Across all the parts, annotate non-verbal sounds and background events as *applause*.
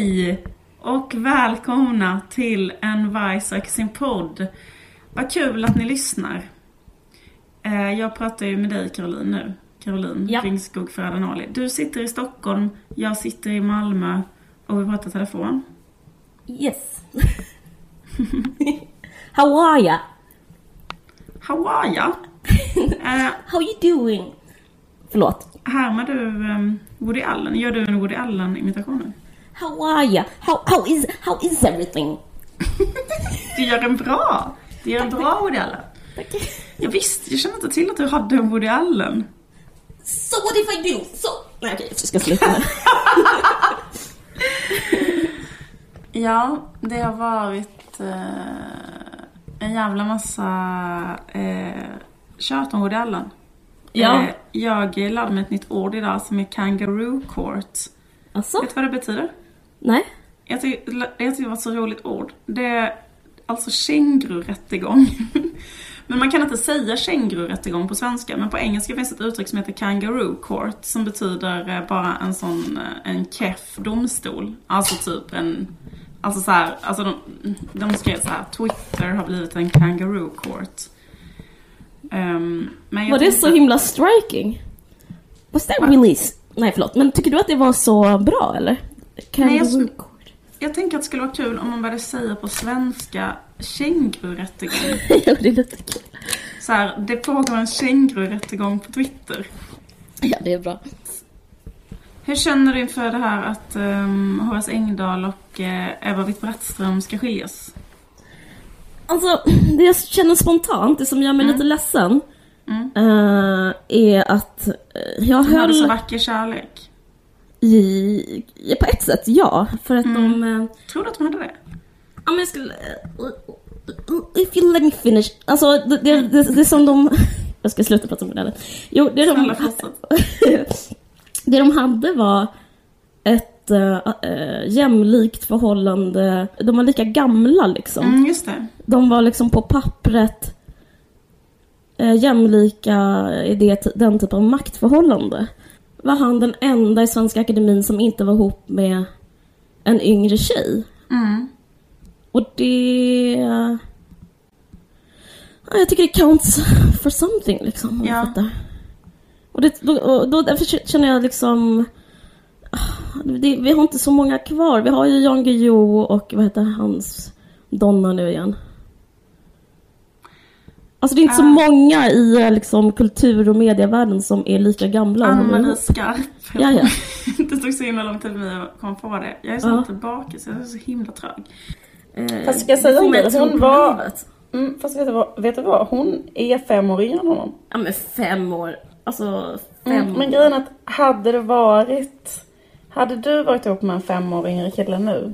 Hej och välkomna till En söker sin podd. Vad kul att ni lyssnar. Eh, Jag pratar ju med dig Caroline nu. Caroline Ja. Ringskog Ferdanali. Du sitter i Stockholm, jag sitter i Malmö och vi pratar telefon. Yes. How are ya? Hawaii. eh, *laughs* How you doing? Förlåt. härmar du um, Woody Allen? Gör du en Woody Allen-imitation nu? How are ya? How, how, is, how is everything? *laughs* Du gör en bra! Du gör en bra Woody Allen. Tack. Jag visste, jag kände inte till att du hade en Woody Allen. So what if I do? So... Nej okej, jag ska sluta nu. *laughs* Ja, det har varit eh, en jävla massa eh, tjat om Woody Allen. Ja. Eh, jag lärde mig ett nytt ord idag som är kangaroo court. Alltså? Vet du vad det betyder? Nej? Jag tycker, jag tycker det var ett så roligt ord. Det är alltså kängururättegång. *laughs* men man kan inte säga kängururättegång på svenska, men på engelska finns ett uttryck som heter kangaroo court som betyder eh, bara en sån, eh, en keff domstol. Alltså typ en, alltså så här, alltså de, de skrev så här, Twitter har blivit en kangaroo court. Ehm, men Var det så himla striking? Was that really... Nej förlåt, men tycker du att det var så bra eller? Nej, jag-. Jag tänker att det skulle vara kul om man började säga på svenska kängururättegång. *laughs* ja, det är lite kul. Så här, det pågår en kängururättegång på Twitter. Ja, det är bra. Hur känner du inför det här att um, Horace Engdahl och uh, Eva Witt-Brattström ska skiljas? Alltså, *clears throat* det jag känner spontant, det som gör mig lite ledsen, Mm. eh, är att eh, jag De hade så höll vacker kärlek. I... På ett sätt, ja. För att de... eh, Tror du att de hade det? Ja, men jag skulle... eh, If you let me finish. Alltså, det, det, det, det som de... *laughs* Jag ska sluta prata om det. Jo, det de, *laughs* det de hade var ett äh, jämlikt förhållande. De var lika gamla liksom. Mm, just det. De var liksom på pappret äh, jämlika i det, den typen av maktförhållande. Var han den enda i Svenska Akademin som inte var ihop med en yngre tjej. Mm. Och det... Ja, jag tycker det counts for something liksom. om Ja. fattar. Och, det, då, och då, därför känner jag liksom... ah, Det, vi har inte så många kvar. Vi har ju Jan Guillou och vad heter hans Donna nu igen. Alltså det är inte så Ah. många i eh, liksom, kultur och medievärlden som är lika gamla Ann-Marie. Skarp. Ja, ja. *laughs* det tog så himla lång tid för mig att komma på det. Jag är så Ja. tillbaka så jag är så himla trög. Eh, Fast ska jag säga mig det? Hon var-. Mm, fast vet du, vad, vet du vad? Hon är fem år yngre än honom. Ja men fem år. Alltså fem Mm, men grejen är att hade det varit... Hade du varit ihop med en fem år yngre kille nu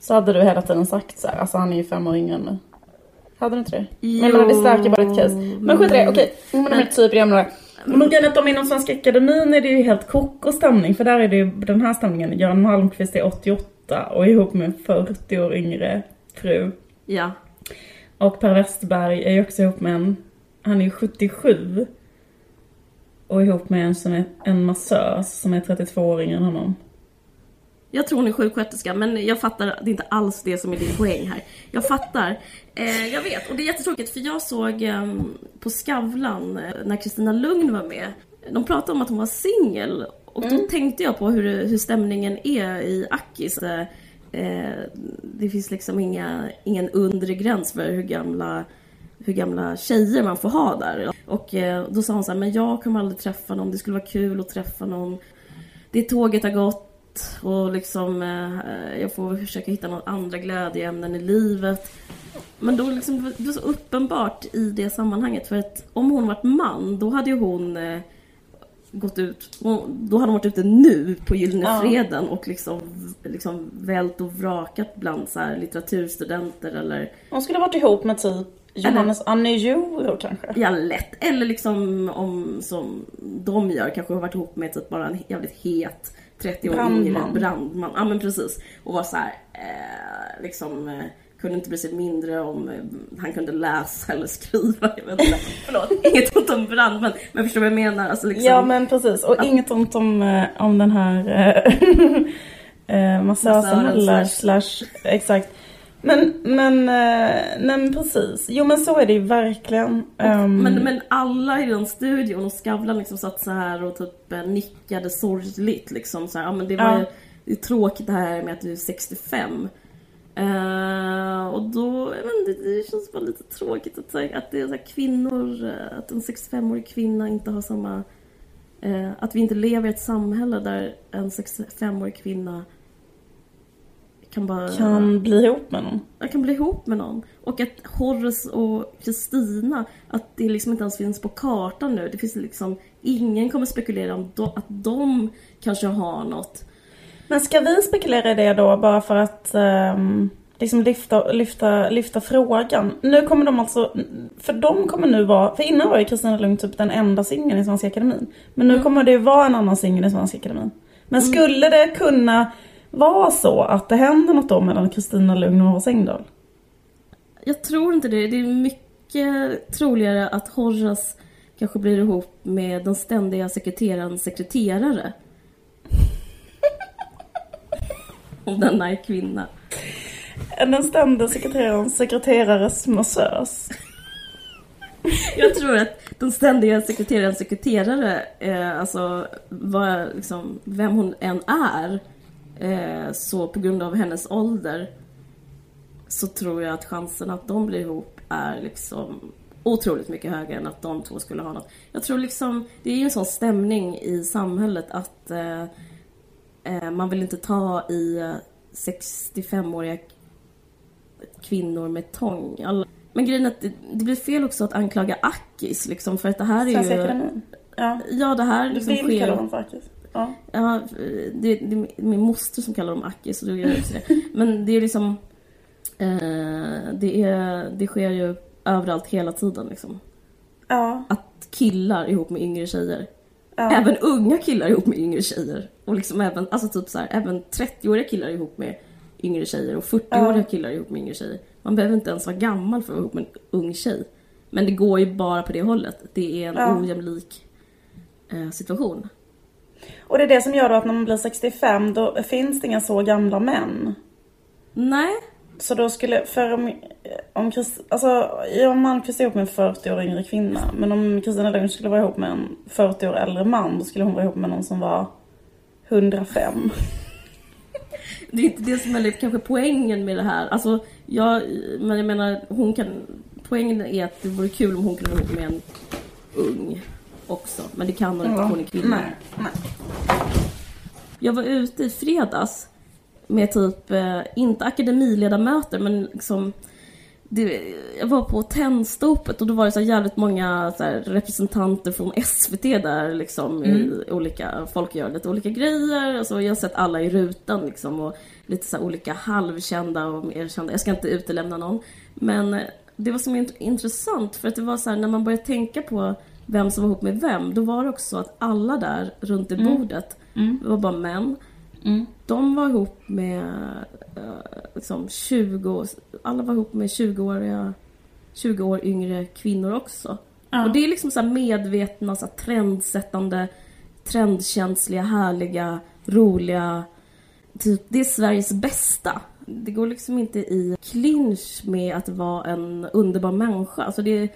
så hade du hela tiden sagt så här, alltså han är ju fem år yngre än nu. Hade du inte det? Men jag menar, det stärker bara ditt case. Men skit i det, okej. Men de är typ jämna. Men grejen är att de inom Svenska Akademin är det ju helt koko stämning. För där är det ju den här stämningen. Göran Malmqvist är 88 och ihop med en 40 år yngre fru. Ja. Och Per Westerberg är ju också ihop med en, han är ju 77. Och ihop med en som är en massös som är 32 år yngre än honom. Jag tror hon är sjuksköterska men jag fattar, det är inte alls det som är din poäng här. Jag fattar. Eh, jag vet, och det är jättetråkigt för jag såg eh, på Skavlan eh, när Kristina Lugn var med. De pratade om att hon var singel och då tänkte jag på hur, hur stämningen är i Akis. Eh, eh, det finns liksom inga, ingen undre gräns för hur gamla hur gamla tjejer man får ha där. Och eh, då sa hon så här, men jag kommer aldrig träffa någon, det skulle vara kul att träffa någon. Det tåget har gått och liksom eh, jag får försöka hitta några andra glädjeämnen i livet. Men då liksom, det var så uppenbart i det sammanhanget för att om hon varit man då hade ju hon eh, gått ut, då hade hon varit ute nu på Gyllene Ja. Freden och liksom, liksom vält och vrakat bland så här litteraturstudenter eller Hon skulle varit ihop med typ Johannes Anne kanske. Ja, lätt. Eller liksom om, som de gör, kanske har varit ihop med typ bara en jävligt het 30 år Brandman. yngre brandman. Ja men precis. Och var så här, eh, liksom eh, kunde inte bry sig mindre om eh, han kunde läsa eller skriva. Jag vet inte. *laughs* Förlåt, inget ont om brandmän. Men förstår du vad jag menar? Alltså liksom, Ja men precis, och inget ont om, eh, om den här eh, *laughs* eh, massösen heller. slash- Slash, exakt. Men, men, nej men precis. Jo men så är det ju verkligen. Ehm, Men, men alla i den studion och Skavlan liksom satt så här och typ nickade sorgligt liksom så här, ja men det var Ja. ju det är tråkigt det här med att du är 65. Eh, och då, jag vet inte, det, känns bara lite tråkigt att, att det är så kvinnor, eh, att en 65-årig kvinna inte har samma, eh, att vi inte lever i ett samhälle där en 65-årig kvinna kan bara kan bli ihop med någon. jag kan bli ihop med någon. Och att Horace och Kristina, att det liksom inte ens finns på kartan nu. Det finns liksom, ingen kommer spekulera om do, att de kanske har något. Men ska vi spekulera i det då bara för att ehm, liksom lyfta, lyfta, lyfta frågan? Nu kommer de alltså, för de kommer nu vara, för innan var ju Kristina Lugn typ den enda singeln i Svenska Akademin. Men nu kommer det ju vara en annan singel i Svenska Akademin. Men skulle det kunna vara så att det händer något då mellan Kristina Lugn och Horace Engdahl? Jag tror inte det. Det är mycket troligare att Horace kanske blir ihop med den ständiga sekreterarens sekreterare. Om denna är kvinna. Den ständiga sekreterarens sekreterares massös. Jag tror att den ständiga sekreterarens sekreterare, eh, alltså vad, liksom, vem hon än är, eh, så på grund av hennes ålder så tror jag att chansen att de blir ihop är liksom otroligt mycket högre än att de två skulle ha något. Jag tror liksom, det är ju en sån stämning i samhället att eh, man vill inte ta i eh, 65-åriga kvinnor med tång. Alla... Men grejen är att det, det blir fel också att anklaga Akis liksom för att det här är Svenska ju... Akademin. Ja. Ja, det här liksom sker... dem faktiskt. Ja. Ja, det, det är min moster som kallar dem Akis, så då gör jag också det. *laughs* Men det är liksom... Eh, det, är, det sker ju överallt hela tiden liksom. Ja. Att killar ihop med yngre tjejer. ja. Även unga killar ihop med yngre tjejer. Och liksom även, alltså typ så här, även 30-åriga killar är ihop med yngre tjejer och 40-åriga Ja. killar är ihop med yngre tjejer. Man behöver inte ens vara gammal för att vara ihop med en ung tjej. Men det går ju bara på det hållet. Det är en Ja. ojämlik eh, situation. Och det är det som gör då att när man blir 65 då finns det inga så gamla män. Nej, Så då skulle, för om, om Chris, alltså om Malmqvist är ihop med en 40 år yngre kvinna. Men om Kristina Lugn skulle vara ihop med en 40 år äldre man, då skulle hon vara ihop med någon som var 105. *laughs* det är inte det som är kanske poängen med det här. Alltså, jag, men jag menar, hon kan... Poängen är att det vore kul om hon kunde vara ihop med en ung också. Men det kan hon inte, hon är kvinna. Nej, nej. Jag var ute i fredags med typ, eh, inte akademiledamöter men liksom det, jag var på Tennstopet och då var det så jävligt många så representanter från SVT där liksom i olika, folk gör lite olika grejer. Alltså, jag har sett alla i rutan liksom och lite så olika halvkända och mer kända. Jag ska inte utelämna någon. Men eh, det var så int- intressant för att det var så här när man började tänka på vem som var ihop med vem, då var det också så att alla där runt det bordet, det var bara män. De var ihop med eh, liksom 20, alla var ihop med 20-åriga 20 år yngre kvinnor också. Ja. Och det är liksom så medvetna, så trendsättande, trendkänsliga, härliga, roliga. Typ, det är Sveriges bästa. Det går liksom inte i clinch med att vara en underbar människa. Alltså det,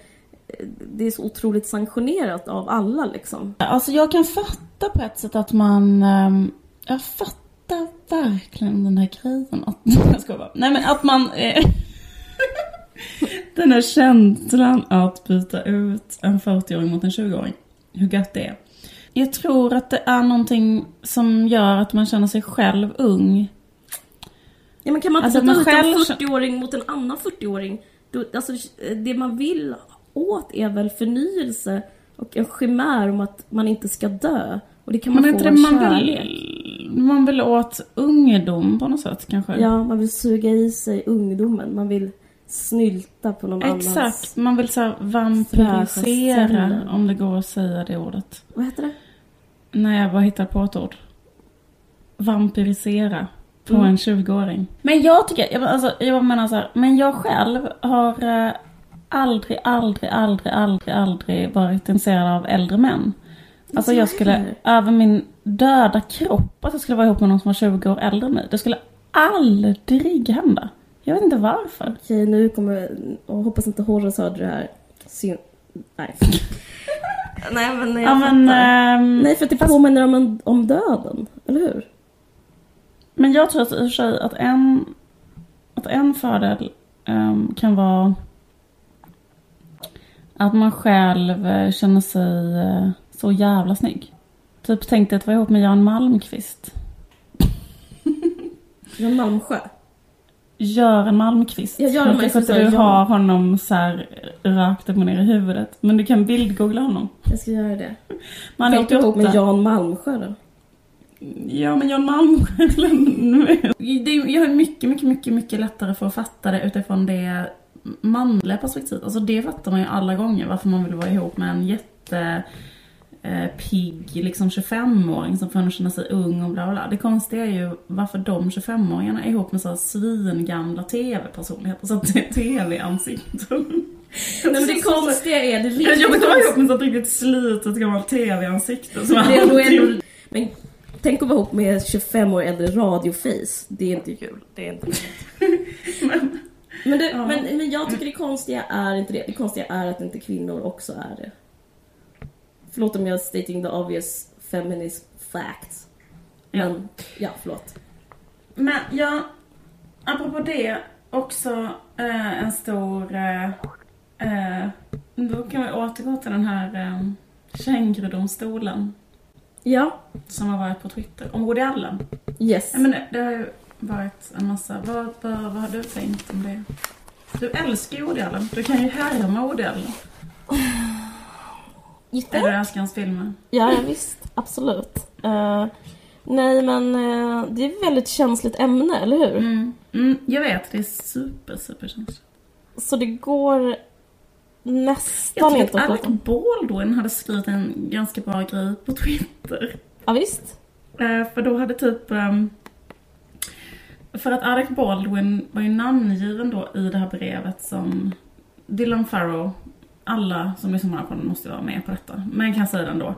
det är så otroligt sanktionerat av alla liksom. Alltså jag kan fatta på ett sätt att man... ehm, jag fattar verkligen den här grejen att... *laughs* Jag ska bara. Nej men att man... Eh, *laughs* den här känslan att byta ut en 40-åring mot en 20-åring. Hur gött det är. Jag tror att det är någonting som gör att man känner sig själv ung. Ja, men kan man Alltså, inte man byta ut en 40-åring mot en annan 40-åring? Då, alltså, det man vill åt är väl förnyelse Och en chimär om att man inte ska dö. Och det kan man är få inte det man vill, man vill åt ungdom på något sätt kanske? Ja, man vill suga i sig ungdomen. Man vill snylta på någon annans... Exakt, man vill så celler. om det går att säga det ordet. Vad heter det? Nej, jag bara hittar på ett ord. Vampirisera på Mm. en 20-åring. Men jag tycker, jag, alltså, jag menar så här, men jag själv har eh, aldrig, aldrig, aldrig, aldrig, aldrig varit intresserad av äldre män. Alltså jag skulle, över min döda kropp, att jag skulle vara ihop med någon som var 20 år äldre än mig. Det skulle aldrig hända. Jag vet inte varför. Okej, nu kommer... Och hoppas inte Horace hörde det här. Syn... Nej. *laughs* Nej, men jag Ja men, ehm, Nej, för att det påminner om, en, om döden. Eller hur? Men jag tror att i och för sig att en, att en fördel ehm, kan vara att man själv eh, känner sig eh, så jävla snygg. Typ tänkte att vara ihop med Jan Malmqvist. *laughs* Jan Malmsjö. Göran Malmqvist. Ja, Göran Men kanske Malmqvist, inte du har honom så här rakt upp och ner i huvudet. Men du kan bildgoogla honom. Jag ska göra det. Man är Jag är ihop med 88. Jan Malmsjö då. Ja, men Jan Malmsjö... *laughs* är, jag har mycket, mycket, mycket, mycket lättare för att fatta det utifrån det manliga perspektivet. Alltså det fattar man ju alla gånger varför man vill vara ihop med en jätte eh, pigg liksom 25-åring som får en att känna sig ung och bla bla bla. Det konstiga är ju varför de 25-åringarna är ihop med så här svingamla tv-personligheter, så *laughs* tv-ansikten. Nej, men det konstiga är det Jag riktigt vill inte vara ihop med ett riktigt slitet gammalt tv-ansikte. Men tänk att vara ihop med 25 år äldre radioface. Det är inte kul. Det är inte *laughs* Men- men, det, Ja. men, men jag tycker det konstiga är inte det. Det konstiga är att inte kvinnor också är det. Förlåt om jag stating the obvious feminist facts. Men, ja, förlåt. Men ja, apropå det, också eh, en stor... Eh, eh, då kan vi återgå till den här eh, kängurudomstolen Ja, som har varit på Twitter om Woody Allen. yes. Ja, men det, det har ju varit en massa... Vad, vad, vad har du tänkt om det? Du älskar ju Woody Allen. Du kan ju härma Woody Allen. *laughs* Hans filmer. Ja, ja, visst. Absolut. Eh, nej, men eh, det är ett väldigt känsligt ämne, eller hur? Mm. Mm, jag vet, det är super, super känsligt. Så det går Jag nästan tycker inte att att Alec prata om. Baldwin hade skrivit en ganska bra grej på Twitter. Ja, visst. Eh, för då hade typ... ehm, för att Alec Baldwin var ju namngiven då i det här brevet som Dylan Farrow, alla som lyssnar på den här podden måste vara med på detta, men jag kan säga den då.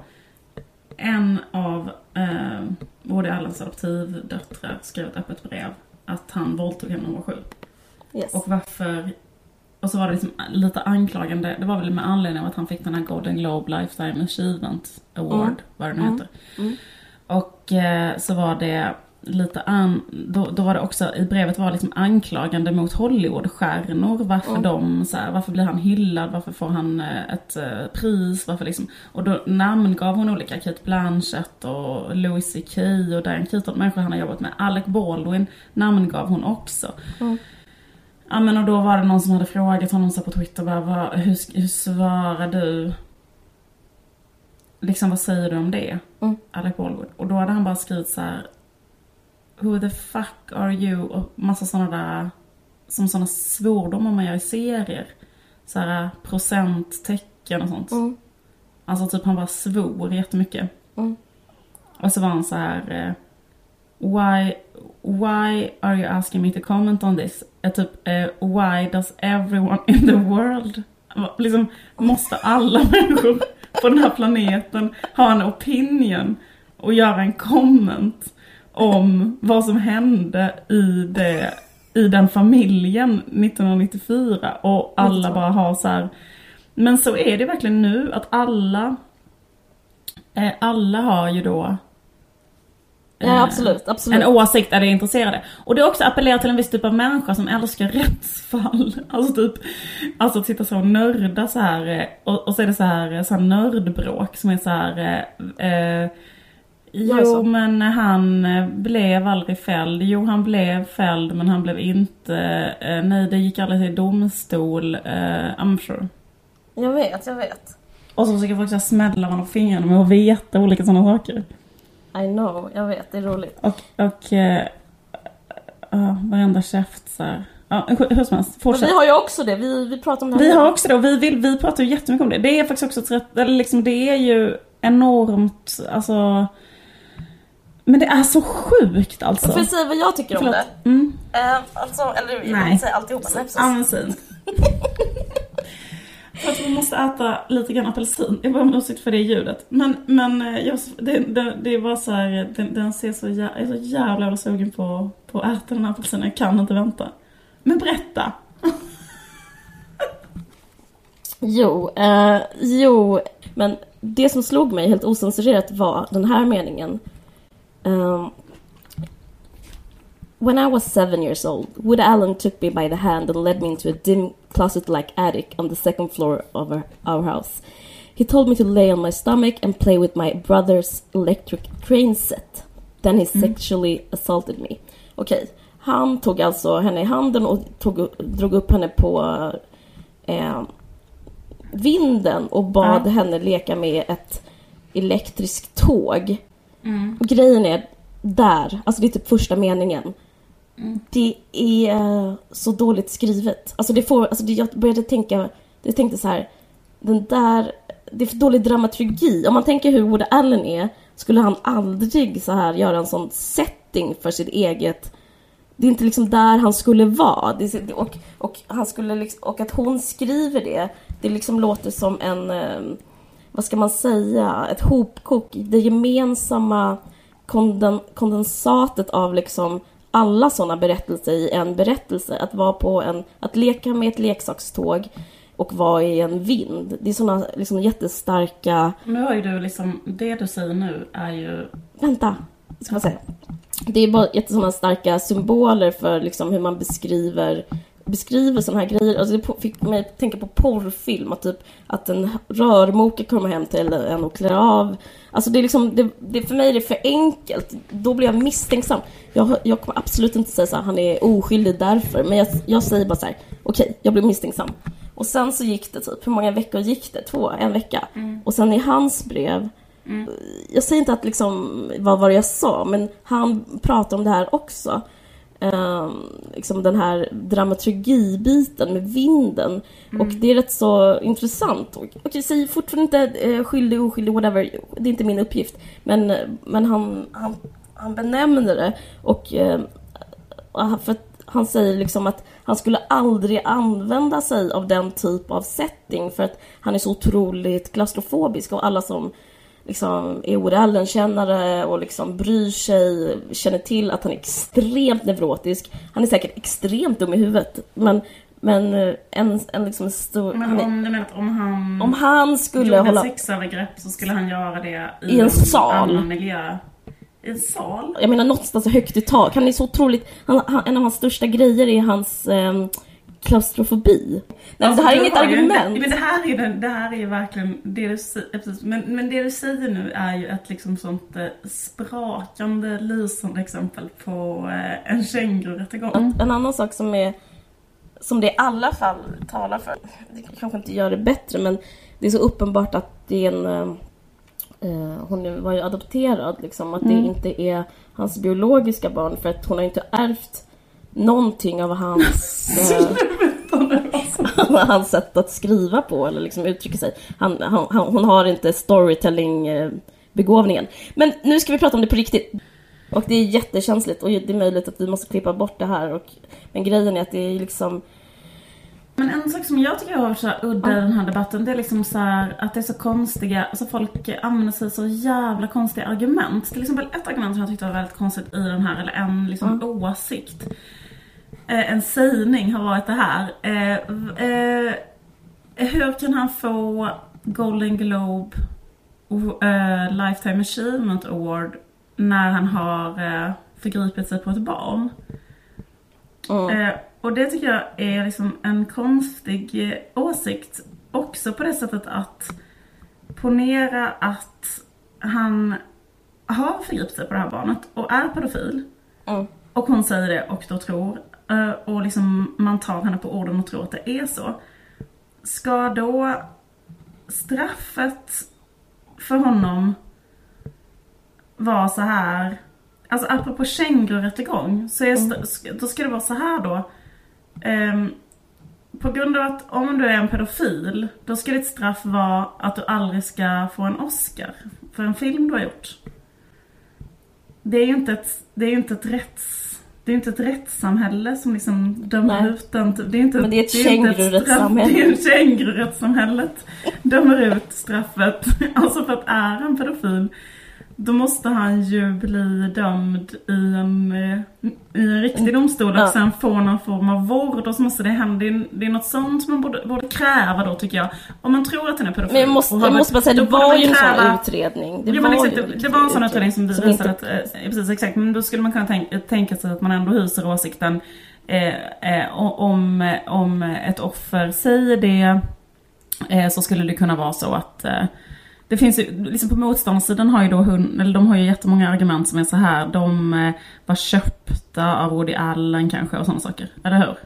En av eh, Woody Allens adoptivdöttrar skrev ett öppet brev att han våldtog henne när hon var sju. Yes. Och varför... Och så var det liksom lite anklagande, det var väl med anledning av att han fick den här Golden Globe Lifetime Achievement Award, Mm. vad det nu Mm. heter. Mm. Och eh, så var det lite an, då, då var det också, i brevet var det liksom anklagande mot Hollywoodstjärnor. Varför Mm. de, så här, varför blir han hyllad, varför får han eh, ett eh, pris, varför liksom. Och då namngav hon olika, Kate Blanchett och Louis CK och Diane Keaton, människor han har jobbat med. Alec Baldwin namngav hon också. Mm. Ja men och då var det någon som hade frågat honom så på Twitter bara, vad, hur, hur svarar du? Liksom vad säger du om det? Mm. Alec Baldwin. Och då hade han bara skrivit så här. Who the fuck are you? Och massa sådana där, som sådana svordomar man gör i serier. Så här procenttecken och sånt. Mm. Alltså typ han bara svor jättemycket. Mm. Och så var han så här. eh, Why, why are you asking me to comment on this? Eh, typ, eh, why does everyone in the world... Liksom, måste alla *laughs* människor på den här planeten ha en opinion och göra en comment om vad som hände i, det, i den familjen 1994 och alla bara har så här. Men så är det verkligen nu att alla eh, alla har ju då Ja, eh, absolut. absolut. en åsikt är intresserade. Och det också appellerar till en viss typ av människa som älskar *laughs* rättsfall. Alltså typ, alltså att sitta så och nörda så här eh, och, och så är det så här, så här nördbråk som är så här eh, Jo Alltså. men han eh, blev aldrig fälld. Jo han blev fälld men han blev inte, eh, nej det gick aldrig till domstol. Eh, I'm sure. Jag vet, jag vet. Och så försöker folk så smälla varandra på fingrarna med att veta olika sådana saker. I know, jag vet, det är roligt. Och, och uh, uh, varenda käft så här. Ja, hur som helst, Men fortsätt. vi har ju också det, vi, vi pratar om det här Vi har också det och vi, vill, vi pratar ju jättemycket om det. Det är faktiskt också ett rätt, liksom det är ju enormt, alltså. Men det är så sjukt alltså. Får jag säga vad jag tycker om Förlåt. det? Mm. Eh, alltså, eller jag vill inte säga alltihopa. Nej, precis. Säg. *laughs* För att vi måste äta lite grann apelsin. Jag ber om ursäkt för det ljudet. Men, men eh, jag, det, det, det var så här, den, den ser så, jä, jag är så jävla jävla sugen på, på att äta den här apelsinen. Jag kan inte vänta. Men berätta. *laughs* Jo, eh, jo, men det som slog mig helt osensurerat var den här meningen. Um, When I was seven years old, Wood Allen took me by the hand and led me into a dim closet-like attic on the second floor of our, our house. He told me to lay on my stomach and play with my brother's electric crane set. Then he sexually assaulted me. Okej, han tog alltså henne i handen och tog, drog upp henne på eh, vinden och bad Ja. henne leka med ett elektriskt tåg. Mm. Och grejen är, där, alltså det är typ första meningen. Det är så dåligt skrivet. Alltså det får, alltså det, jag började tänka, jag tänkte så här, den där, det är för dålig dramaturgi. Om man tänker hur Woody Allen är, skulle han aldrig så här göra en sån setting för sitt eget det är inte liksom där han skulle vara. Och, och, han skulle liksom, och att hon skriver det, det liksom låter som en, eh, vad ska man säga, ett hopkok. Det gemensamma konden, kondensatet av liksom alla sådana berättelser i en berättelse. Att vara på en, att leka med ett leksakståg och vara i en vind. Det är sådana liksom jättestarka Nu har ju du liksom, det du säger nu är ju... Vänta, ska man säga. Det är bara jättesådana starka symboler för liksom hur man beskriver beskriver sådana här grejer. Alltså det fick mig att tänka på porrfilm. Att, typ, att en rörmokare kommer hem till en och klär av. Alltså det är liksom, det, det, för mig är det för enkelt. Då blir jag misstänksam. Jag, jag kommer absolut inte säga så här, han är oskyldig därför. Men jag, jag säger bara så här, okej, jag blir misstänksam. Och sen så gick det typ, hur många veckor gick det? Två? En vecka? Och sen i hans brev jag säger inte att liksom, vad var det jag sa, men han pratar om det här också. Ehm, liksom den här dramaturgibiten med vinden. Och det är rätt så intressant. Och, och jag säger fortfarande inte eh, skyldig, oskyldig, whatever. Det är inte min uppgift. Men, men han, han, han benämner det. Och eh, för att han säger liksom att han skulle aldrig använda sig av den typ av setting för att han är så otroligt klaustrofobisk och alla som liksom är Woody Allen-kännare och liksom bryr sig, känner till att han är extremt neurotisk. Han är säkert extremt dum i huvudet, men, men eh, en, en liksom stor... Men han om du menar om han om han skulle hålla... sexövergrepp så skulle han göra det i, I en sal. annan miljö? I en sal? Jag menar någonstans högt i tak. Han är så otroligt... Han, han, en av hans största grejer är hans ehm, klaustrofobi. Nej, Alltså, det här är inget argument. Men det här är, den- det här är verkligen det du säger, precis, men, men det du säger nu är ju ett liksom sånt eh, sprakande, lysande exempel på eh, en kängururättegång. Att en annan sak som är som det i alla fall talar för, det kanske inte gör det bättre, men det är så uppenbart att det är en eh, hon var ju adopterad, liksom, att det inte är hans biologiska barn för att hon har inte ärvt någonting av hans, *laughs* eh, *laughs* hans sätt att skriva på eller liksom uttrycka sig. Han, han, han, hon har inte storytelling eh, begåvningen. Men nu ska vi prata om det på riktigt. Och det är jättekänsligt och det är möjligt att vi måste klippa bort det här. Och, men grejen är att det är liksom... Men en sak som jag tycker har varit så udda i den här debatten, det är liksom så här att det är så konstiga, alltså folk använder sig så jävla konstiga argument. Till exempel ett argument som jag tyckte var väldigt konstigt i den här, eller en liksom åsikt. Eh, en sägning har varit det här. Eh, eh, hur kan han få Golden Globe och, Lifetime Achievement Award när han har förgripit sig på ett barn? Mm. Och det tycker jag är liksom en konstig åsikt. Också på det sättet att ponera att han har förgripit sig på det här barnet och är pedofil. Mm. Och hon säger det och då tror. Eh, Och liksom man tar henne på orden och tror att det är så. Ska då straffet för honom var så här. Alltså apropå kängururättegång så är, st- då ska det vara så här då. Ehm, på grund av att om du är en pedofil, då ska ditt straff vara att du aldrig ska få en Oscar för en film du har gjort. Det är ju inte ett, det är inte ett rätts... Det är inte ett rättssamhälle som liksom dömer Nej. ut den. Det är inte, Men det är ett kängururättssamhälle. Det är ett kängururättssamhället. Dömer ut straffet. *laughs* Alltså för att är han pedofil då måste han ju bli dömd i en, eh, i en riktig domstol och Ja. sen få någon form av vård och så måste det hända. Det är, det är något sånt som man borde, borde kräva då tycker jag. Om man tror att han är pedofil. Men jag måste, jag måste bara säga, det var ju en sån kräva- utredning. Det jo, var exakt, det, det var en sån utredning som som visade inte- att, eh, precis exakt, men då skulle man kunna tänka, tänka sig att man ändå hyser åsikten eh, eh, om, om ett offer säger det eh, så skulle det kunna vara så att eh, det finns ju, liksom på motståndarsidan har ju då hund, eller de har ju jättemånga argument som är så här. De eh, var köpta av Woody Allen kanske och sådana saker. Eller hur?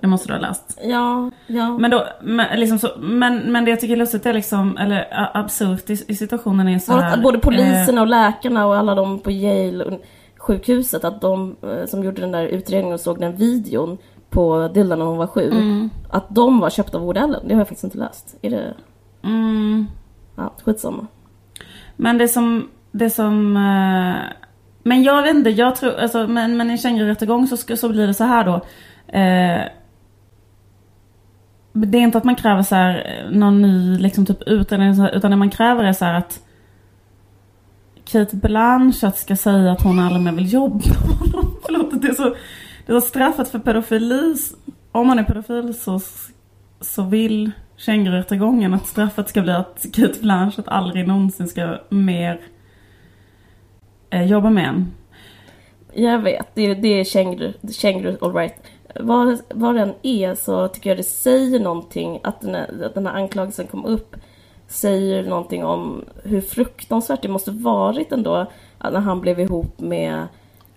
Det måste du ha läst. Ja, ja. Men, då, men, liksom så, men, men det jag tycker är lustigt är liksom, eller absurt i, i situationen är så här. att både eh, poliserna och läkarna och alla de på Yale sjukhuset att de eh, som gjorde den där utredningen och såg den videon på Dylan när hon var sju. Mm. Att de var köpta av Woody Allen. Det har jag faktiskt inte läst. Är det... Mm, Ja, skitsamma. men det som, det som eh, Men jag vet inte, jag tror, alltså, men, men i en kängururättegång så, ska- så blir det så här då. Eh, det är inte att man kräver så här eh, någon ny liksom typ utredning utan det man kräver är så här att Kate Blanchett ska säga att hon aldrig mer vill jobba med honom. *laughs* Förlåt, det är så, det är så straffet för pedofili. Om man är pedofil så, så vill kängururättegången att straffet ska bli att Kate Blanchett aldrig någonsin ska mer eh, jobba med en. Jag vet, det, det är känguru, känguru alright. Vad, vad den är så tycker jag det säger någonting att den, här, att den här anklagelsen kom upp. Säger någonting om hur fruktansvärt det måste varit ändå när han blev ihop med,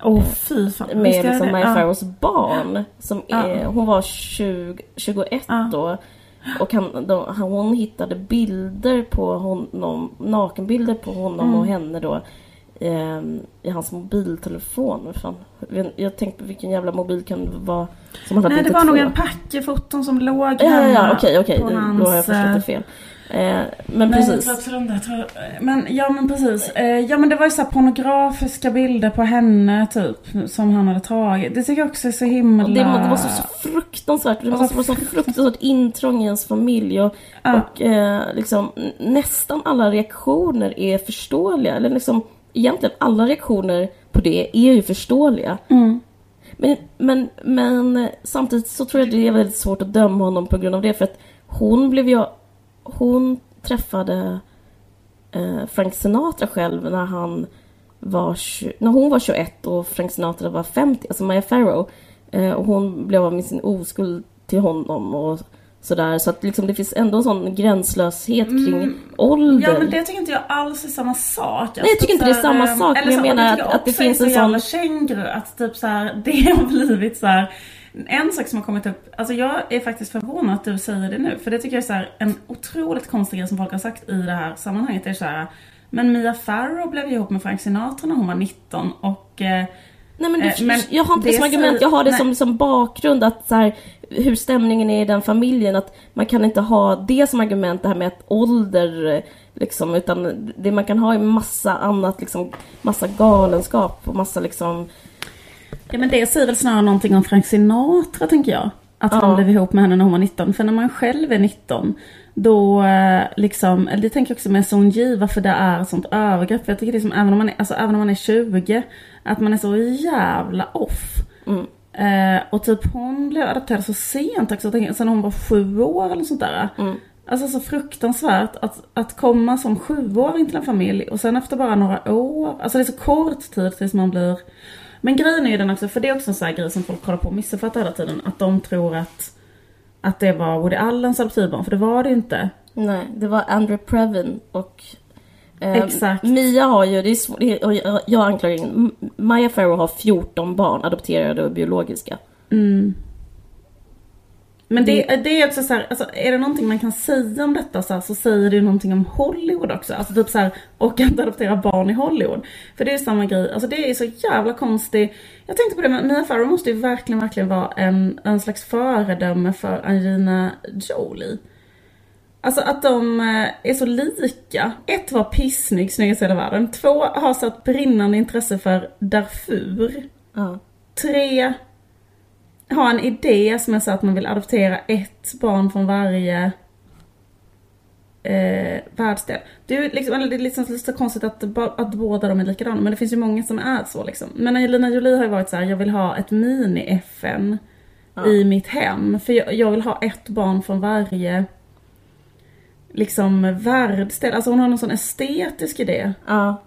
oh, fy fan. Med liksom Ja. Farrows barn. Som är, hon var 20, 21 Ja. då. Och han, då, han, hon hittade bilder på honom, nakenbilder på honom Mm. och henne då. ehm, I hans mobiltelefon. Fan. Jag, tänkte vilken jävla mobil kan det vara som han Nej det 92. var nog en packe foton som låg Ja, ja, hemma ja, okej, okej. Då hans, har jag förstått eh, det fel. Eh, men Nej, jag precis. tror absolut inte. Jag tror, men ja men precis. Eh, ja men det var ju så här pornografiska bilder på henne typ. Som han hade tagit. Det tycker jag också är så himla... Det, det vara så fruktansvärt. Det vara så fruktansvärt intrång i ens familj. Och, Ja. och eh, liksom, nästan alla reaktioner är förståeliga. Eller liksom, egentligen alla reaktioner på det är ju förståeliga. Mm. Men, men, men samtidigt så tror jag det är väldigt svårt att döma honom på grund av det. För att hon blev ju... Hon träffade eh, Frank Sinatra själv när han var... När hon var 21 och Frank Sinatra var 50, alltså Maya Farrow. Eh, och hon blev av med sin oskuld till honom och sådär. Så att liksom det finns ändå en sån gränslöshet kring ålder. Ja men det tycker inte jag alls är samma sak. Alltså, Nej, jag tycker inte det är så samma sak, eller men jag så- menar tycker att- att det finns är en så jävla sån- känguru. Att typ så här, *laughs* det har blivit så här. En sak som har kommit upp, alltså jag är faktiskt förvånad att du säger det nu. För det tycker jag är så här, en otroligt konstig grej som folk har sagt i det här sammanhanget. Är så här, men Mia Farrow blev ihop med Frank Sinatra när hon var 19 och eh, Nej men, Eh, du, men jag har inte det som argument, jag har det nej. som, som bakgrund att så här, hur stämningen är i den familjen. Att man kan inte ha det som argument, det här med att ålder eh, liksom, utan det man kan ha är massa annat, liksom, massa galenskap och massa liksom Ja men det säger väl snarare någonting om Frank Sinatra tänker jag. Att han Ja. blev ihop med henne när hon var 19. För när man själv är 19 då eh, liksom, eller det tänker jag också med Son Ji, varför det är sånt övergrepp. För jag tycker det är som även om man är, alltså, även om man är 20, att man är så jävla off. Mm. Eh, och typ hon blev adopterad så sent också, tänker, sen hon var sju år eller sånt där. Mm. Alltså så fruktansvärt att, att komma som sjuåring till en familj och sen efter bara några år, alltså det är så kort tid tills man blir Men grejen är ju den också, för det är också en sån här grej som folk håller på och missuppfattar hela tiden, att de tror att att det var Woody Allens adoptivbarn, för det var det inte. Nej, det var Andrew Previn och eh, Exakt. Mia har ju, det är svårt, och jag, jag anklagar ingen. Maya Farrow har 14 barn, adopterade och biologiska. Mm. Men det, det är också så här, alltså, är det någonting man kan säga om detta så, här, så säger det ju någonting om Hollywood också. Alltså typ så här, och att adoptera barn i Hollywood. För det är samma grej, alltså det är så jävla konstigt. Jag tänkte på det, men Mia Farrow måste ju verkligen, verkligen vara en, en slags föredöme för Angelina Jolie. Alltså att de eh, är så lika. Ett var pissnygg, snyggast i hela världen. Två har så ett brinnande intresse för Darfur. Ja. Tre har en idé som är så att man vill adoptera ett barn från varje eh, världsdel. Det är, liksom, det är liksom lite så konstigt att, att båda de är likadana, men det finns ju många som är så liksom. Men Angelina Jolie har ju varit så här: jag vill ha ett mini-FN i mitt hem. För jag, jag vill ha ett barn från varje liksom världsdel. Alltså hon har någon sån estetisk idé. Ja.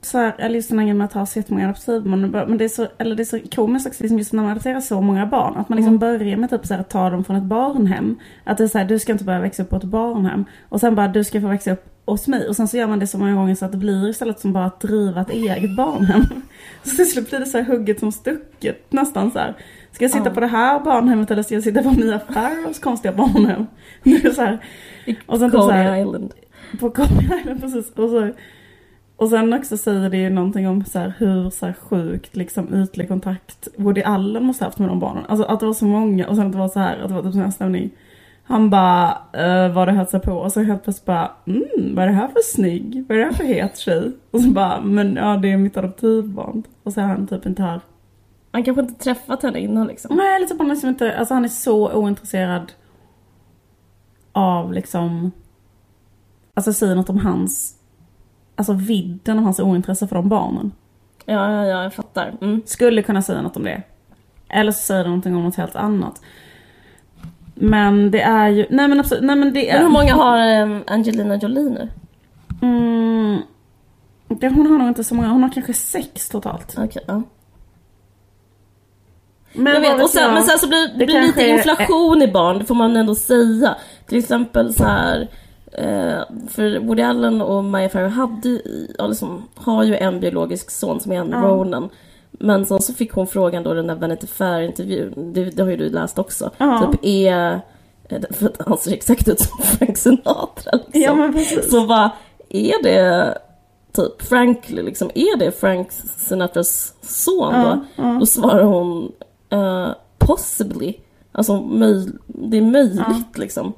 Så här, jag lyssnar med att ha så jättemånga adoptivbarn. Men det är så, eller det är så komiskt också liksom just när man adopterar så många barn. Att man liksom börjar med typ så här, att ta dem från ett barnhem. Att det är så här, du ska inte börja växa upp på ett barnhem. Och sen bara, du ska få växa upp hos mig. Och sen så gör man det så många gånger så att det blir istället som bara att driva ett eget barnhem. *laughs* Så till slut blir det så här hugget som stucket nästan så här. Ska jag sitta Ja. på det här barnhemmet eller ska jag sitta på Mia Farrows konstiga barnhem? *laughs* Det är så här. Och sen typ så Coney här, Island. på Coney Island, precis. Och, så, och sen också säger det ju någonting om så här, hur så här, sjukt liksom, ytlig kontakt Woody Allen måste ha haft med de barnen. Alltså att det var så många och sen att det var så här, att det var typ sån här stämning. Han bara, uh, vad det sig på och så helt plötsligt bara, mm, vad är det här för snygg? Vad är det här för het tjej? Och så bara, men ja det är mitt adoptivbarn. Och så är han typ inte här. Man kanske inte träffat henne innan liksom. Nej, lite på han liksom inte, alltså han är så ointresserad av liksom, alltså säger något om hans, alltså vidden av hans ointresse för de barnen. Ja, ja, ja, jag fattar. Mm. Skulle kunna säga något om det. Eller så säger det någonting om något helt annat. Men det är ju, nej men absolut, nej men det är... Men hur många har eh, Angelina Jolie nu? Mm, det, hon har nog inte så många, hon har kanske sex totalt. Okej, ja. Men Jag vet, och sen, jag? men sen så blir det Det blir lite är- inflation i barn, det får man ändå säga. Till exempel så här. Eh, för Woody Allen och Maya Farrow hade, ja, liksom, har ju en biologisk son som är en Ja. Ronan. Men sen så fick hon frågan då den där Vanity Fair-intervjun, det, det har ju du läst också. Ja. Typ är, eh, för att han ser exakt ut som Frank Sinatra liksom. Ja men precis. Så vad är det typ Frank, liksom, är det Frank Sinatras son Ja, då? ja. Då svarar hon eh, possibly. Alltså det är möjligt liksom.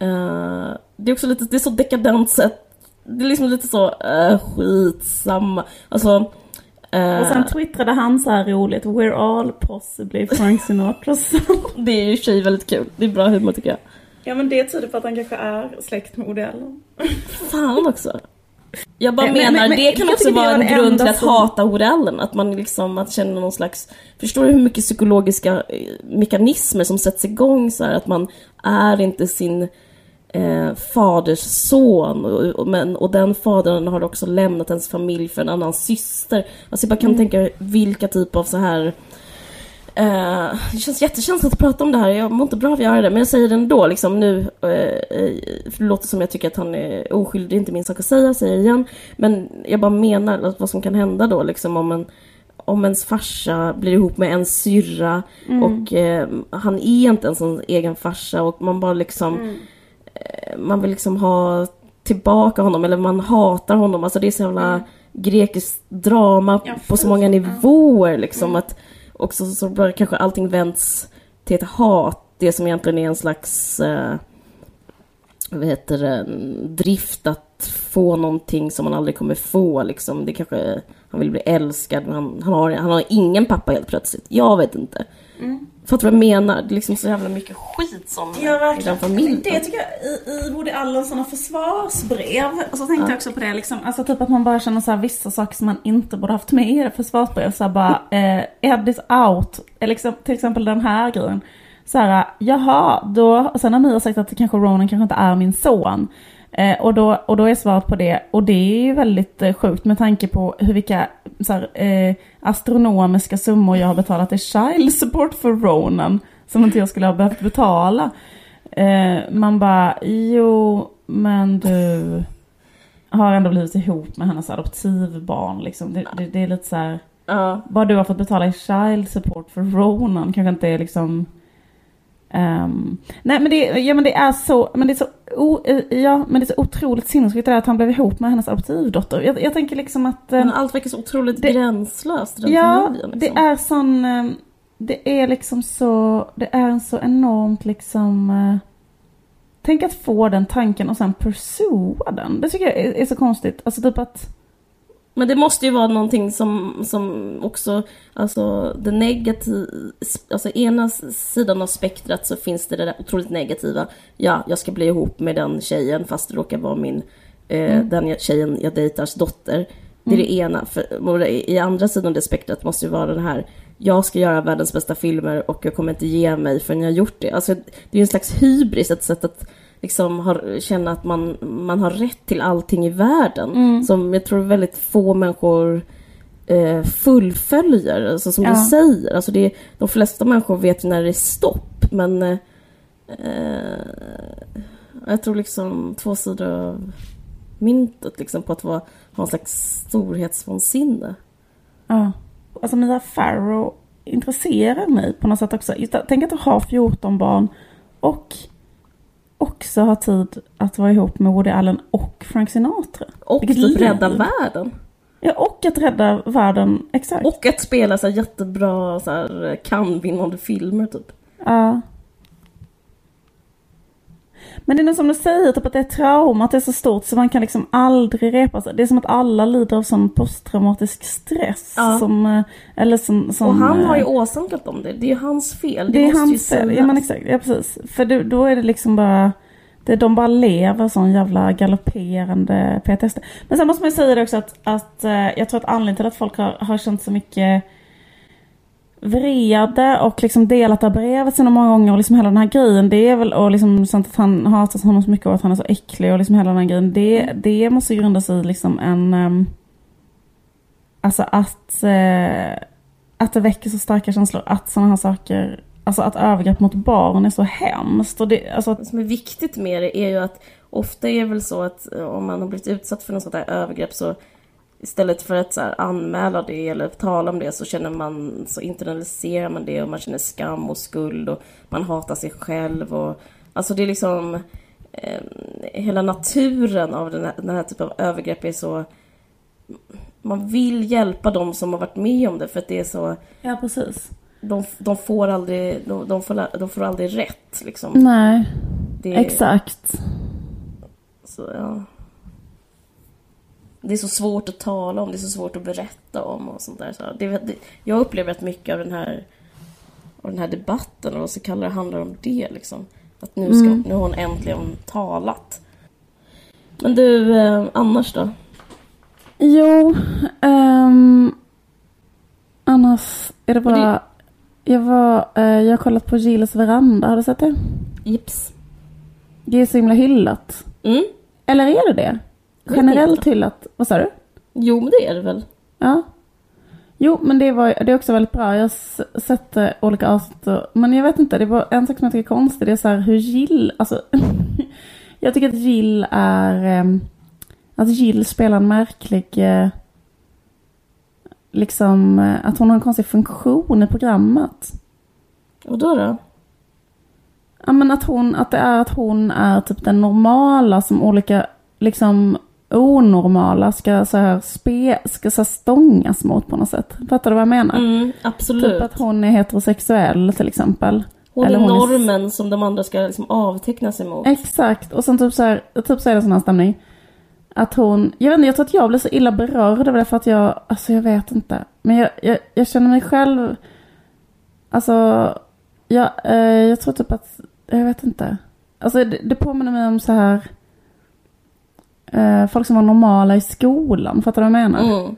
Eh, det är också lite, det är så dekadent sätt. Det är liksom lite så, uh, skitsamma. Alltså, eh, Och sen twittrade han så här roligt, we're all possibly Frank Sinatras *laughs* son. det är ju i sig väldigt kul. Det är bra humor tycker jag. Ja men det tyder på att han kanske är släkt med Woody Allen. Fan också. Jag bara Men- men- menar, men- det kan också vara var en grund till att som- hata Woody Allen. Att man liksom att känner någon slags... Förstår du hur mycket psykologiska mekanismer som sätts igång så här, Att man är inte sin eh, faders son. Och, och, men, och den fadern har också lämnat ens familj för en annan syster. Alltså jag bara kan Mm. tänka vilka typ av så här... Eh, det känns jättekänsligt att prata om det här, jag mår inte bra av att göra det, men jag säger det ändå liksom nu. eh, eh, för det låter som jag tycker att han är oskyldig, det är inte min sak att säga, jag säger igen. Men jag bara menar att vad som kan hända då liksom om en om ens farsa blir ihop med en syrra och eh, han är inte ens en egen farsa och man bara liksom eh, man vill liksom ha tillbaka honom eller man hatar honom. Alltså det är så jävla grekiskt drama Ja, på så många nivåer liksom. Att också så bara kanske allting vänds till ett hat. Det som egentligen är en slags eh, vad heter det, drift att få någonting som man aldrig kommer få. Liksom. Det kanske, han vill bli älskad, men han, han, har, han har ingen pappa helt plötsligt. Jag vet inte. Fattar du vad jag menar? Det är liksom så jävla mycket skit som i den familjen. Det tycker jag i, i Woody Allens sådana försvarsbrev. Och så tänkte jag också på det liksom, alltså typ att man bara känner så här vissa saker som man inte borde haft med i det försvarsbrev. Så här bara, eh, edit out. Eller liksom, till exempel den här grejen. Så här, jaha, då, och sen har Mia sagt att kanske Ronan kanske inte är min son. Eh, och, då, och då är svaret på det, och det är ju väldigt eh, sjukt med tanke på hur vilka så här, eh, astronomiska summor jag har betalat i child support för Ronan. Som inte jag skulle ha behövt betala. Eh, man bara, jo men du har ändå blivit ihop med hennes adoptivbarn liksom. Det, det, det är lite så här, Ja. bara du har fått betala i child support för Ronan kanske inte är liksom Ehm, nej men det, ja, men det är så, men det är så, o, eh, ja, men det är så otroligt sinnessjukt det att han blev ihop med hennes adoptivdotter. Jag, jag tänker liksom att... eh, Men allt verkar så otroligt det- gränslöst i den Ja, familjen. det Liksom. är sån... eh, Det är liksom så... Det är en så enormt liksom... eh, Tänk att få den tanken och sen pursua den. Det tycker jag är, är så konstigt. Alltså typ att... Men det måste ju vara någonting som, som också, alltså det negativa, alltså ena sidan av spektrat så finns det det där otroligt negativa. Ja, jag ska bli ihop med den tjejen fast det råkar vara min, eh, den jag- tjejen jag dejtars dotter. Det är det ena. För, I andra sidan av det spektrat måste ju vara den här, jag ska göra världens bästa filmer och jag kommer inte ge mig förrän jag har gjort det. Alltså det är ju en slags hybris, ett sätt att liksom har, känna att man, man har rätt till allting i världen. Som jag tror väldigt få människor eh, fullföljer, alltså som Ja. du säger. Alltså det, de flesta människor vet när det är stopp, men eh, jag tror liksom två sidor av myntet liksom på att vara, ha en slags storhetsvansinne. Ja. Alltså Mia Farrow intresserar mig på något sätt också. Tänk att ha 14 barn och också ha tid att vara ihop med Woody Allen och Frank Sinatra. Och Vilket typ rädda världen. Ja, och att rädda världen, exakt. Och att spela så jättebra så här, kan-vinnande filmer typ. Ja. Men det är nog som du säger, typ att det är trauma, att det är så stort så man kan liksom aldrig repa sig. Det är som att alla lider av sån posttraumatisk stress. Ja. Som, eh, eller som, som, Och han har ju eh, åsamkat dem det. Det är ju hans fel. Det är måste ju hans fel. Ja men exakt, ja precis. För det, då är det liksom bara, det, de bara lever sån jävla galopperande PTSD. Men sen måste man ju säga det också att, att eh, jag tror att anledningen till att folk har, har känt så mycket vrede och liksom delat det här brevet så många gånger. Och liksom hela den här grejen det är väl och liksom sånt att han hatar honom så mycket och att han är så äcklig och liksom hela den här grejen. Det, det måste ju grunda sig i liksom en ehm, Alltså att eh, Att det väcker så starka känslor att sådana här saker Alltså att övergrepp mot barn är så hemskt. Och det, alltså att, Det som är viktigt med det är ju att ofta är det väl så att om man har blivit utsatt för något sånt här övergrepp så istället för att så här, anmäla det eller tala om det så känner man så internaliserar man det och man känner skam och skuld och man hatar sig själv och alltså det är liksom eh, hela naturen av den här, den här typen av övergrepp är så man vill hjälpa dem som har varit med om det för att det är så Ja precis de, de får aldrig de, de, får, de får aldrig rätt liksom. Nej, Det, exakt Så, ja. Det är så svårt att tala om, det är så svårt att berätta om och sånt där. Så det, det, jag upplever att mycket av den här, av den här debatten, eller vad så kallar det, handlar om det. Liksom. Att nu, ska, nu har hon äntligen talat. Men du, eh, annars då? Jo, ehm, annars är det bara... Jag var, eh, jag har kollat på Gilles veranda, har du sett det? Gips? Det är så himla hyllat. Mm? Eller är det det? Generellt inte. hyllat. Vad sa du? Jo, men det är det väl? Ja. Jo, men det, var, det är också väldigt bra. Jag har sett eh, olika avsnitt. Men jag vet inte, det var en sak som jag tycker är konstig. Det är så här hur Jill, alltså. *laughs* jag tycker att Jill är, ehm, att Jill spelar en märklig, eh, liksom, eh, att hon har en konstig funktion i programmet. Och då då? Ja men att hon, att det är att hon är typ den normala som olika, liksom onormala ska så här spe, ska så här stångas mot på något sätt. Fattar du vad jag menar? Mm, absolut. Typ att hon är heterosexuell till exempel. hon eller är hon är- normen som de andra ska liksom avteckna sig mot. Exakt, och sen typ så här, typ så är det sån här stämning. Att hon, jag vet inte, jag tror att jag blev så illa berörd av det för att jag, alltså jag vet inte. Men jag, jag, jag känner mig själv, alltså, jag, eh, jag tror typ att, jag vet inte. Alltså det, det påminner mig om så här, eh, folk som var normala i skolan, fattar du vad jag menar? Mm.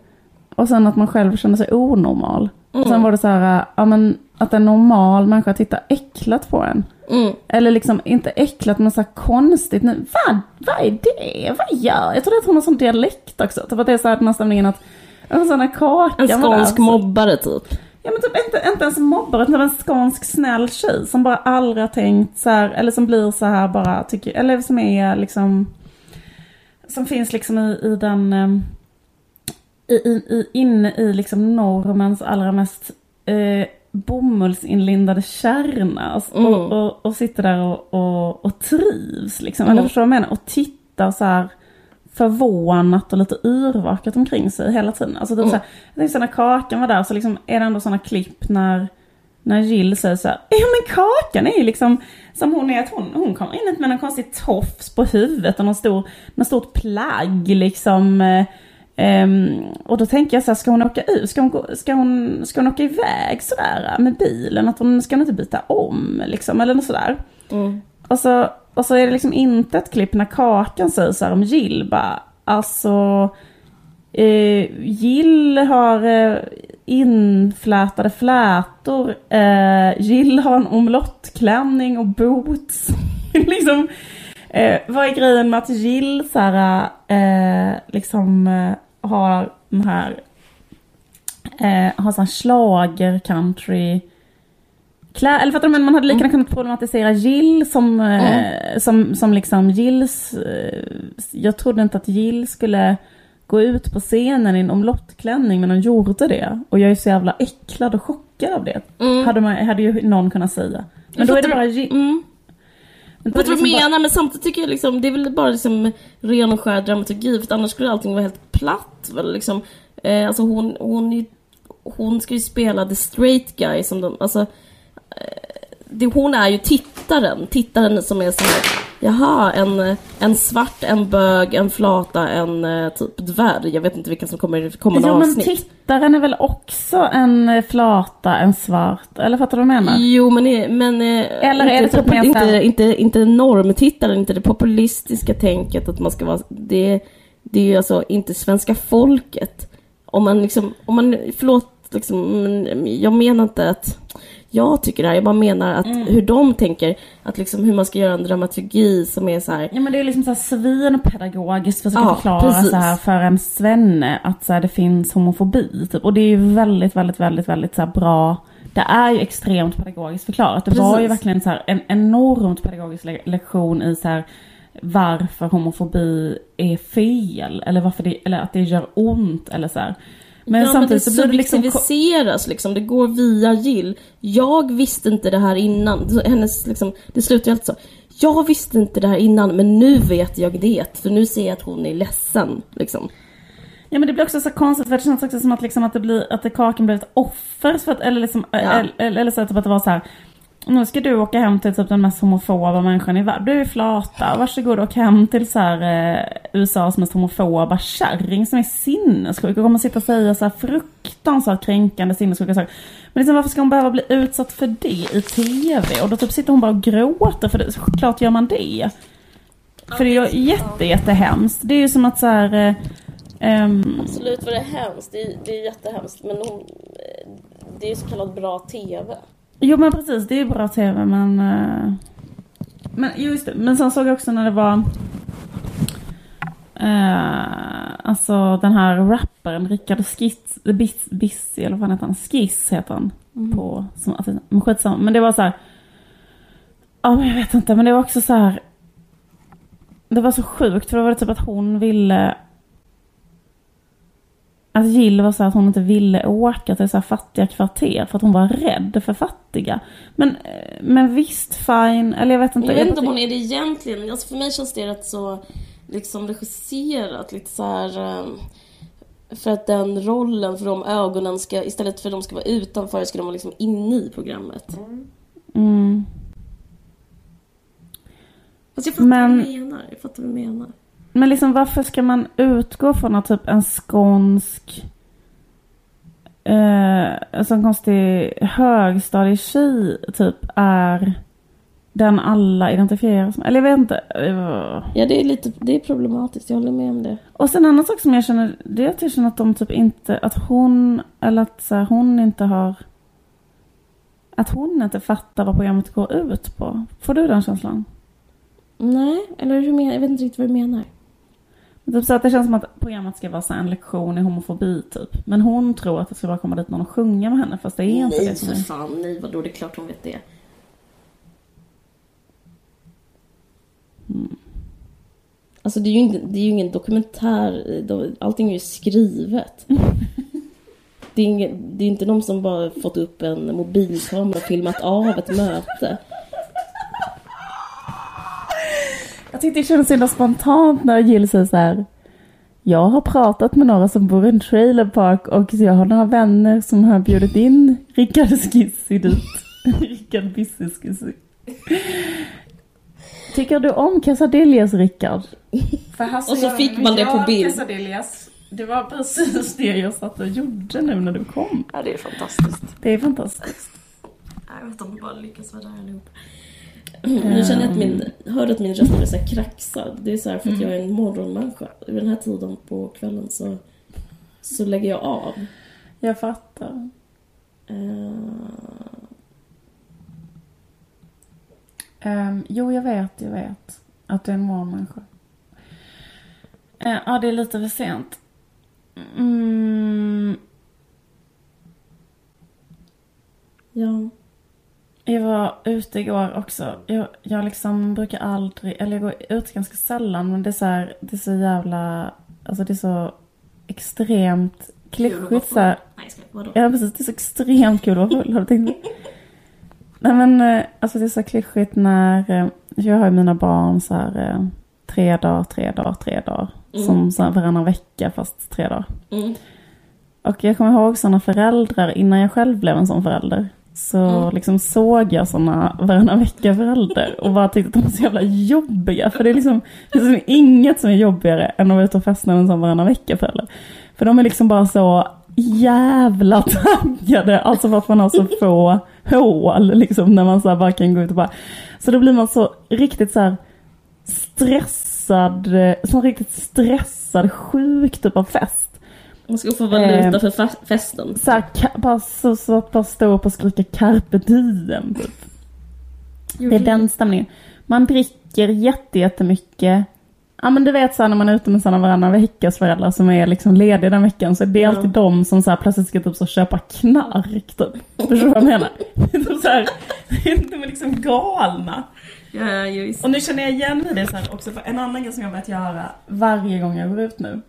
Och sen att man själv känner sig onormal. Och sen Mm. var det så här, ja men att en normal människa tittar äcklat på en. Mm. Eller liksom inte äcklat men så konstigt. Nu, vad, vad är det? Vad gör Jag är att hon har sån dialekt också. Typ att det är så här den här stämningen att en sån här kaka. En skånsk så- mobbare typ. Ja men typ inte, inte ens en mobbare utan en skånsk snäll tjej som bara aldrig har tänkt så här, eller som blir så här bara tycker, eller som är liksom som finns liksom i, i den ehm, i, i, inne i liksom normens allra mest eh, bomullsinlindade kärna och, Mm. och, och, och sitter där och, och, och trivs liksom. Mm. Eller förstår du vad jag menar? Och tittar så här förvånat och lite yrvaket omkring sig hela tiden. Alltså typ Mm. så här, jag tänkte så här, när Kakan var där så liksom är det ändå sådana klipp när när Jill säger så här, ja men Kakan är ju liksom som hon är, att hon, hon kommer in med en konstig tofs på huvudet och någon stor, någon stort plagg liksom. ehm, och då tänker jag så här, ska hon åka ut? Ska hon, ska hon, ska hon åka iväg sådär med bilen? Att hon ska hon inte byta om liksom, eller något sådär. Mm. Och så, och så är det liksom inte ett klipp när Kakan säger så här om Jill bara, alltså eh, Jill har eh, inflätade flätor, eh, Jill har en omlottklänning och boots. *laughs* liksom, eh, vad är grejen med att Jill så här, eh, liksom eh, har den här, eh, har sån här schlager country Klä, eller fattar du, men man hade lika gärna kunnat problematisera Jill som, eh, som, som liksom Jills, eh, jag trodde inte att Jill skulle gå ut på scenen i en omlottklänning men hon gjorde det. Och jag är så jävla äcklad och chockad av det. Mm. Hade, man, hade ju någon kunnat säga. Men då är det bara. Mm. men Jag vad du liksom bara- menar men samtidigt tycker jag liksom, det är väl bara liksom ren och skär dramaturgi för annars skulle allting vara helt platt väl liksom. Eh, alltså hon, hon, hon ska ju spela the straight guy som de, alltså eh, det, hon är ju tittaren, tittaren som är så här Jaha, en, en svart, en bög, en flata, en eh, typ dvärg. Jag vet inte vilken som kommer i kommande Jo men avsnitt. tittaren är väl också en eh, flata, en svart, eller fattar du vad jag menar? Jo men, eh, men Eller är det inte, typ inte, här- inte, inte normtittaren, inte det populistiska tänket att man ska vara, det, det är ju alltså inte svenska folket. Om man liksom, om man, förlåt liksom, men jag menar inte att jag tycker det här, jag bara menar att Mm. hur de tänker, att liksom hur man ska göra en dramaturgi som är så här. Ja men det är liksom så här svinpedagogiskt försöka Ja, förklara precis. så här för en svenne att så här, det finns homofobi typ. Och det är ju väldigt, väldigt, väldigt, väldigt så här, bra. Det är ju extremt pedagogiskt förklarat. Det var ju Precis. verkligen så en enormt pedagogisk le- lektion i så här varför homofobi är fel. Eller varför det, eller att det gör ont eller så här. Men ja, samtidigt men så det blir det liksom... liksom, det går via Jill. Jag visste inte det här innan. Så Hennes, liksom, det slutar ju alltid så. Jag visste inte det här innan, men nu vet jag det. För nu ser jag att hon är ledsen. Liksom. Ja men det blir också så konstigt för det känns också som att, liksom att det blir, att det kakan blir ett offer för att, eller liksom, eller, eller så att det var så här. Nu ska du åka hem till typ den mest homofoba människan i världen. Du är flata, varsågod åk hem till så här, eh, USAs mest homofoba kärring som är sinnessjuk och kommer sitta och säga så här fruktansvärt kränkande sinnessjuka saker. Men liksom, varför ska hon behöva bli utsatt för det i TV? Och då typ sitter hon bara och gråter för det, Såklart gör man det. För det är ju jätte, jättehemskt. Det är ju som att så här, eh, um... Absolut var det hemskt. Det är, det är jättehemskt. Men hon, eh, det är ju så kallad bra TV. Jo men precis, det är bra tv men... eh, Men just det. Men sen såg jag också när det var... Uh, alltså den här rapparen Rickard Skiss, Biss, Bissi, eller vad heter han? Skiss heter han. På, som, alltså, men skitsamma. Men det var så här. Ja men jag vet inte, men det var också så här. Det var så sjukt för då var det typ att hon ville att Jill var så att hon inte ville åka till så här fattiga kvarter för att hon var rädd för fattiga. Men, eh, men visst, fine. Eller jag vet inte. Jag vet inte om hon är det egentligen. Alltså för mig känns det rätt så liksom regisserat. Lite så här... eh, För att den rollen, för de ögonen ska, istället för att de ska vara utanför, ska de vara liksom inne i programmet. Mm. Fast jag fattar Men- vad du menar. Jag fattar vad du menar. Men liksom varför ska man utgå från att typ en skånsk eh, alltså en konstig högstadietjej typ är den alla identifierar som, eller jag vet inte. Ja, det är lite, det är problematiskt. Jag håller med om det. Och sen en annan sak som jag känner, det är att jag känner att de typ inte, att hon, eller att så här, hon inte har, att hon inte fattar vad programmet går ut på. Får du den känslan? Nej, eller hur menar Jag vet inte riktigt vad du menar. Typ så att det känns som att programmet ska vara så en lektion i homofobi typ. Men hon tror att det ska bara komma dit någon och sjunga med henne fast det är inte nej, det som för fan. Nej, vadå? Det är klart hon vet det. Alltså det är ju, inte, det är ju ingen dokumentär. Allting är ju skrivet. *laughs* Det är, ingen, det är inte någon som bara fått upp en mobilkamera och filmat av ett möte. Jag tyckte det kändes så himla spontant när Jill säger så här. Jag har pratat med några som bor i en trailerpark och jag har några vänner som har bjudit in Rickard Skissi dit. *laughs* Rickard Bissi Skissi. Tycker du om quesadillas Rickard? Och så fick man det på bild. Quesadillas. Det var precis det jag satt och gjorde nu när du kom. Ja, det är fantastiskt. Det är fantastiskt. Jag vet inte om vi bara lyckas vara där allihop. Nu känner jag att min, hör att min röst blir så kraxad. Det är så här för att jag är en morgonmänniska. Vid den här tiden på kvällen så, så lägger jag av. Jag fattar. Eh, Ehm, jo, jag vet, jag vet. Att du är en morgonmänniska. Uh, ja, det är lite för sent. Mm, ja. Jag var ute igår också. Jag, jag liksom brukar aldrig, eller jag går ut ganska sällan, men det är så här, det är så jävla, alltså det är så extremt klyschigt så här. Nej. Vadå? Ja precis, det är så extremt kul att vara full. Har du tänkt på? *laughs* Nej men eh, alltså det är så klyschigt när, eh, jag har ju mina barn så här eh, tre dagar, tre dagar, tre dagar. Mm. Som så här varannan vecka fast tre dagar. Mm. Och jag kommer ihåg sådana föräldrar innan jag själv blev en sån förälder. Så Mm. liksom såg jag sådana varannan vecka föräldrar och bara tyckte att de var så jävla jobbiga. För det är liksom, det är liksom inget som är jobbigare än att vara ute och festa med en sån varannan vecka förälder. För de är liksom bara så jävla taggade, alltså för att man har så få hål liksom när man så bara kan gå ut och bara. Så då blir man så riktigt så här stressad, eh, sån riktigt stressad, sjuk typ av fest. Man ska få valuta Eh. för festen. Så här, bara så, så bara stå upp och skrika carpe diem typ. Det är den stämningen. Man dricker jätte, jättemycket. Ja men du vet så här, när man är ute med sådana varannan veckas föräldrar som är liksom lediga den veckan så är det Ja. alltid de som så här plötsligt ska typ så köpa knark typ. Förstår du vad jag menar? *laughs* Typ så här, de är liksom galna. Ja, just. Och nu känner jag igen mig i det så här också, för en annan grej som jag börjat göra varje gång jag går ut nu,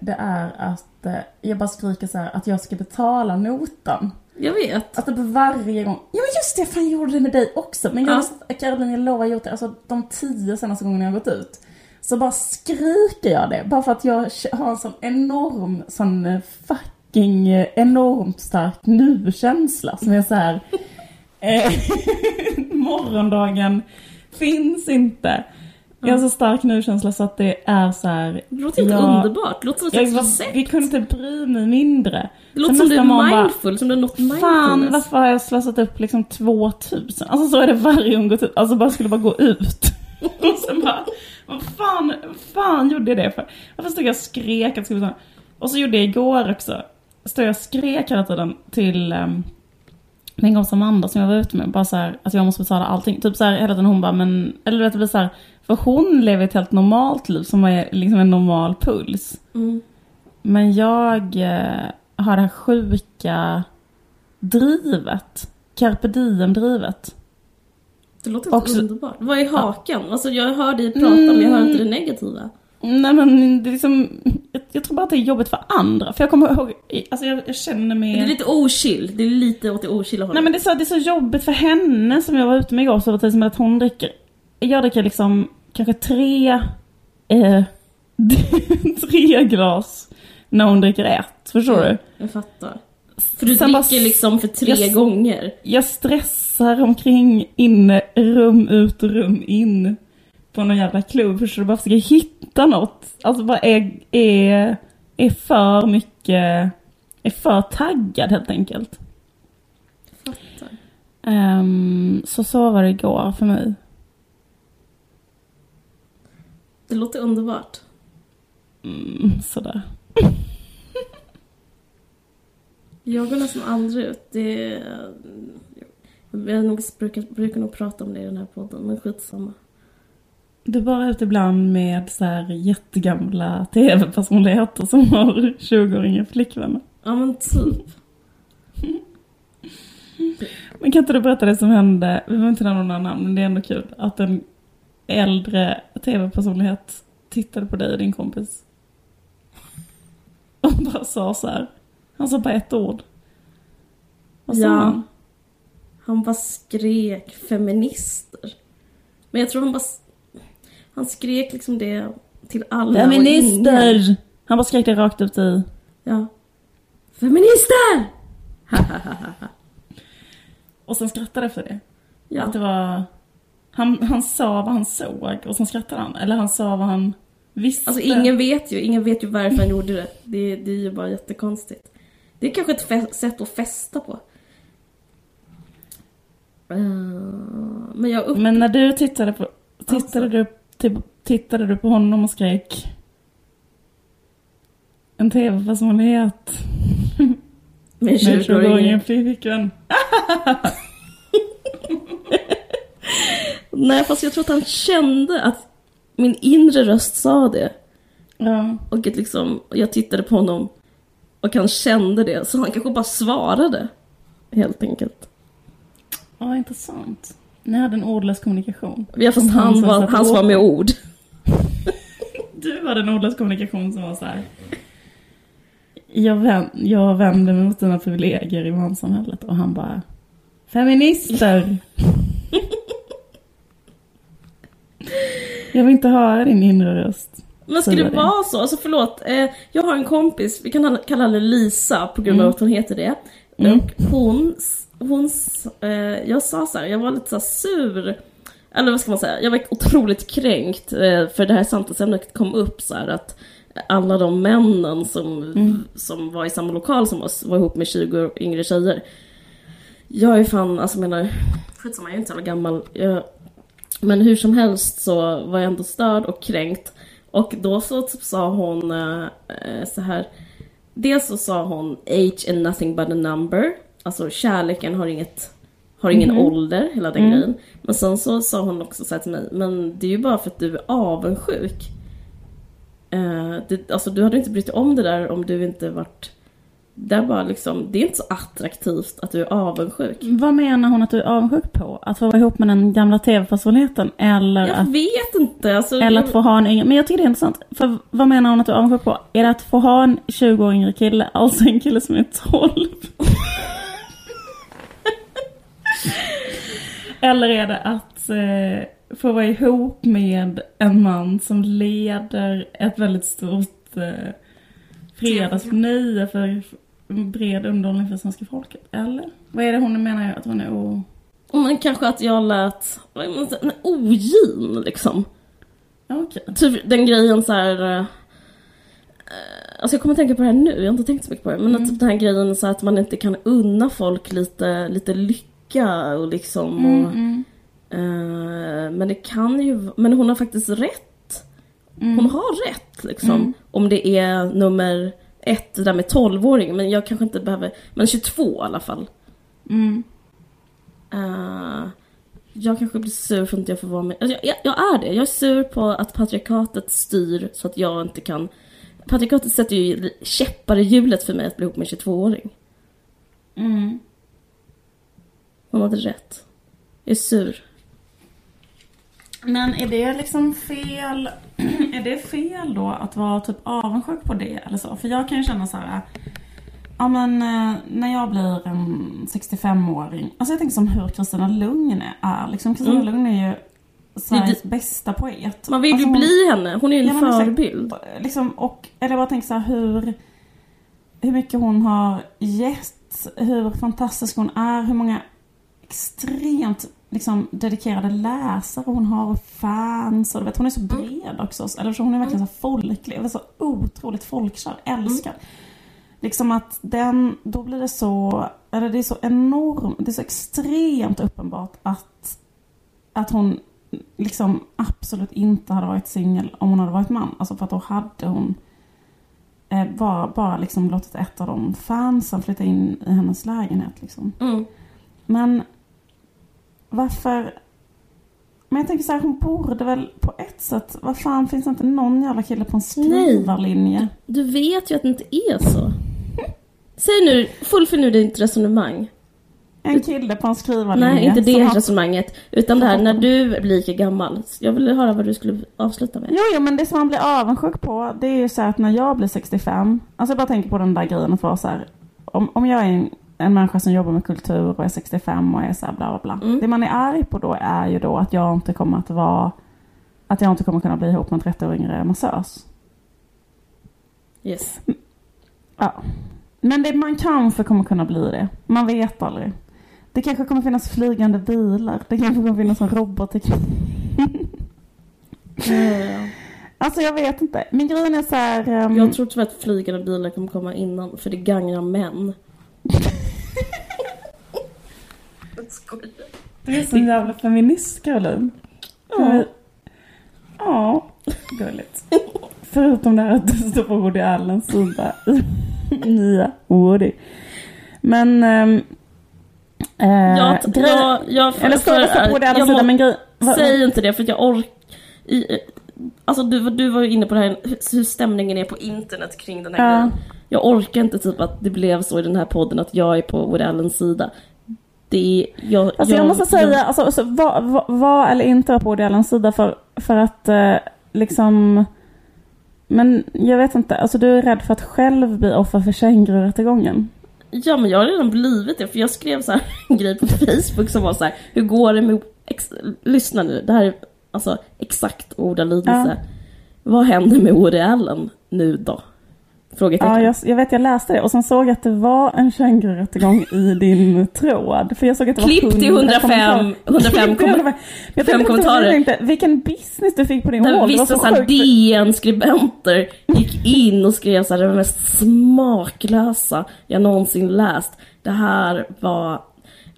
det är att eh, jag bara skriker så här att jag ska betala notan. Jag vet. Att det på varje gång, ja men just det, fan jag gjorde det med dig också. Men jag, Ja. Caroline, jag lovar jag gjort det, alltså de tio senaste gångerna jag har gått ut. Så bara skriker jag det, bara för att jag har en sån enorm, sån eh, fucking eh, enormt stark nu-känsla som är så här. eh, *laughs* morgondagen finns inte. Jag har så stark nu-känsla så att det är så här. Det låter helt Ja. underbart. Det låter som ett Jag, slags recept. vi kunde inte bry mig mindre. Det låter som du är bara, mindful, som du har nått Fan, mindfulness. varför har jag slösat upp liksom 2000? Alltså så är det varje gång ut. Alltså bara skulle bara gå ut. *laughs* Och sen bara, vad fan, vad fan gjorde jag det för? Varför stod jag och skrek att jag skulle betala? Och så gjorde jag igår också. Stod jag och skrek hela tiden till um, min kompis Amanda som jag var ute med. Bara så här, att jag måste betala allting. Typ så här hela tiden hon bara, men, eller du vet det blir så här. För hon lever ett helt normalt liv som är liksom en normal puls. Mm. Men jag eh, har det här sjuka drivet. Carpe diem-drivet. Det låter helt underbart. Vad är haken? Alltså jag hör dig prata men jag hör inte det negativa. Nej men det är liksom, jag, jag tror bara att det är jobbigt för andra. För jag kommer ihåg, alltså jag, jag känner mig... Det är lite ochill. Det är lite åt det ochilla hållet. Nej men det är, så, det är så jobbigt för henne som jag var ute med igår så var det som att hon dricker, jag dricker liksom kanske tre, eh, *laughs* tre glas när hon dricker ett. Förstår du? Jag fattar. För du Sen bara dricker liksom för tre jag- gånger. Jag stressar omkring inne, rum ut rum in på någon jävla klubb. Förstår du? Bara försöker hitta något. Alltså bara är, är, är för mycket, är för taggad helt enkelt. Fattar. Ehm, så så var det igår för mig. Det låter underbart. Mm, sådär. *laughs* Jag går nästan aldrig ut. Det är... Jag nog brukar, brukar nog prata om det i den här podden, men skitsamma. Du bara ute ibland med så här jättegamla tv-personligheter som har *laughs* 20-åriga flickvänner. Ja men typ. Men kan inte du berätta det som hände, vi behöver inte nämna några namn, men det är ändå kul, att en äldre tv-personlighet tittade på dig och din kompis. Och bara sa så här. Han sa bara ett ord. Vad sa Ja. han? Han bara skrek feminister. Men jag tror han bara... Han skrek liksom det till alla och ingen. Feminister! Han bara skrek det rakt ut i... Ja. Feminister! *laughs* Och sen skrattade efter det. Ja. Att det var... Han, han sa vad han såg och sen skrattade han. Eller han sa vad han visste. Alltså ingen vet ju, ingen vet ju varför han gjorde det. Det, det är ju bara jättekonstigt. Det är kanske ett sätt att festa på. Eh, men jag upp... Men när du tittade på... Tittade, Alltså. du, typ, tittade du på honom och skrek... En tv-personlighet med med 20-åringen. 20-åringen flickvän. *laughs* Nej fast jag tror att han kände att min inre röst sa det. Ja. Och att liksom, jag tittade på honom och han kände det. Så han kanske bara svarade. Helt enkelt. ja, intressant. Ni hade en ordlös kommunikation. Ja, fast Han han som var, var ord. med *laughs* ord. Du hade en ordlös kommunikation som var så här. Jag, vänd, jag vänder mig mot dina privilegier i manssamhället och han bara Feminister! *laughs* jag vill inte höra din inre röst. Men ska det vara så? Alltså förlåt, eh, jag har en kompis, vi kan kalla henne Lisa på grund av att hon heter det. Mm. Och hon, hon eh, jag sa så här, jag var lite så sur. Eller vad ska man säga, jag var otroligt kränkt eh, för det här samtalsämnet kom upp så här att alla de männen som, som var i samma lokal som oss var ihop med 20 yngre tjejer. Jag är fan, alltså menar, skitsamma jag är inte så gammal. Jag, men hur som helst så var jag ändå störd och kränkt. Och då så typ sa hon eh, eh, så här. Dels så sa hon age and nothing but a number. Alltså kärleken har inget har ingen ålder, hela den grejen. Men sen så sa hon också så här till mig, men det är ju bara för att du är avundsjuk. Eh, det, alltså du hade inte brytt dig om det där om du inte varit... Det är bara liksom, det är inte så attraktivt att du är avundsjuk. Vad menar hon att du är avundsjuk på? Att få vara ihop med den gamla tv-personligheten eller Jag att vet inte, alltså... Eller att få ha en yngre, men jag tycker det är intressant. För vad menar hon att du är avundsjuk på? Är det att få ha en 20 år yngre kille, alltså en kille som är 12? *laughs* *laughs* Eller är det att eh, få vara ihop med en man som leder ett väldigt stort eh, fredags på nio för bred underhållning för svenska folket? Eller? Vad är det hon menar att hon är o... Men kanske att jag lät nej, ogin liksom. Okej. Typ den grejen så här. eh, Alltså jag kommer att tänka på det här nu, jag har inte tänkt så mycket på det. Men att typ den här grejen så att man inte kan unna folk lite, lite lycka och liksom. Och, Mm, eh, men det kan ju, men hon har faktiskt rätt. Hon har rätt liksom. Om det är nummer ett, det där med 12-åring. Men jag kanske inte behöver, men 22 i alla fall. Mm. Eh, jag kanske blir sur för att inte jag får vara med. Alltså, jag, jag är det. Jag är sur på att patriarkatet styr så att jag inte kan... Patriarkatet sätter ju käppar i hjulet för mig att bli ihop med en 22-åring. Mm. Hon hade rätt. Jag är sur. Men är det liksom fel? *clears throat* Är det fel då att vara typ avundsjuk på det eller så? För jag kan ju känna så här. Ja men eh, när jag blir en 65-åring. Alltså jag tänker som hur Kristina Lugn är. Liksom Kristina Mm. Lugn är ju Sveriges Det- bästa poet. Man vill Alltså, ju hon- bli henne. Hon är ju en Ja, förebild. Liksom, och, eller bara tänker så här hur, hur mycket hon har gett, hur fantastisk hon är, hur många extremt liksom, dedikerade läsare hon har och fans. Och, du vet, hon är så bred också. Eller så hon är verkligen så folklig, eller så otroligt folkkär, älskad. Liksom att den, då blir det så, eller det är så enormt, det är så extremt uppenbart att, att hon liksom absolut inte hade varit singel om hon hade varit man. Alltså för att då hade hon eh, bara, bara liksom låtit ett av de fansen flytta in i hennes lägenhet liksom. Mm. Men varför... Men jag tänker så här, hon borde väl på ett sätt, vad fan finns det inte någon jävla kille på en skrivarlinje? Du vet ju att det inte är så. Säg nu, fullfölj nu ditt resonemang. En kille på en skrivarlinje. Nej, inte det har- resonemanget. Utan det här när du blir lika gammal. Jag vill höra vad du skulle avsluta med. Jo, jo, men det som man blir avundsjuk på, det är ju så här att när jag blir 65, alltså jag bara tänker på den där grejen att vara så här, om, om jag är en, en människa som jobbar med kultur och är 65 och är så här bla bla bla. Mm. Det man är arg på då är ju då att jag inte kommer att vara att jag inte kommer kunna bli ihop med en 30 år yngre massös. Yes. Ja. Men det, man kanske kommer kunna bli det. Man vet aldrig. Det kanske kommer finnas flygande bilar. Det kanske kommer finnas en robotteknik. Alltså jag vet inte. Min grejen är så här... ehm, Jag tror tyvärr att flygande bilar kommer komma innan, för det gagnar män. Jag skojar. Du är så jävla feminist Caroline. Ja. Ja, gulligt. Förutom det här att du står på Woody Allens sida i nya Woody. Men... Ähm, äh, Jag, jag, jag, Eller står det på Woody Allens sida men grej... Säg inte det för jag orkar... Alltså du, du var ju inne på det här hur stämningen är på internet kring den här Ja. grejen. Jag orkar inte typ att det blev så i den här podden att jag är på Woody Allens sida. Det är... Jag, Alltså jag, måste säga, alltså, alltså, var, var, var eller inte vara på Woody Allens sida för, för att eh, liksom... Men jag vet inte, alltså du är rädd för att själv bli offer för kängururättegången. Ja men jag har redan blivit det för jag skrev så här *laughs* en grej på Facebook som var så här, hur går det med... Lyssna nu, det här är alltså exakt ordalydelse. Vad händer med Woody Allen nu då? Frågetecken. Ja, jag, jag vet, jag läste det och sen såg jag att det var en kängururättegång i din tråd. För jag såg att det var Klipp till 100 105 kommentarer. 105 Klipp till 105. Jag tänkte kommentarer. vilken business du fick på din Där var vissa så. DN-skribenter gick in och skrev så här, det var mest smaklösa jag någonsin läst. Det här var,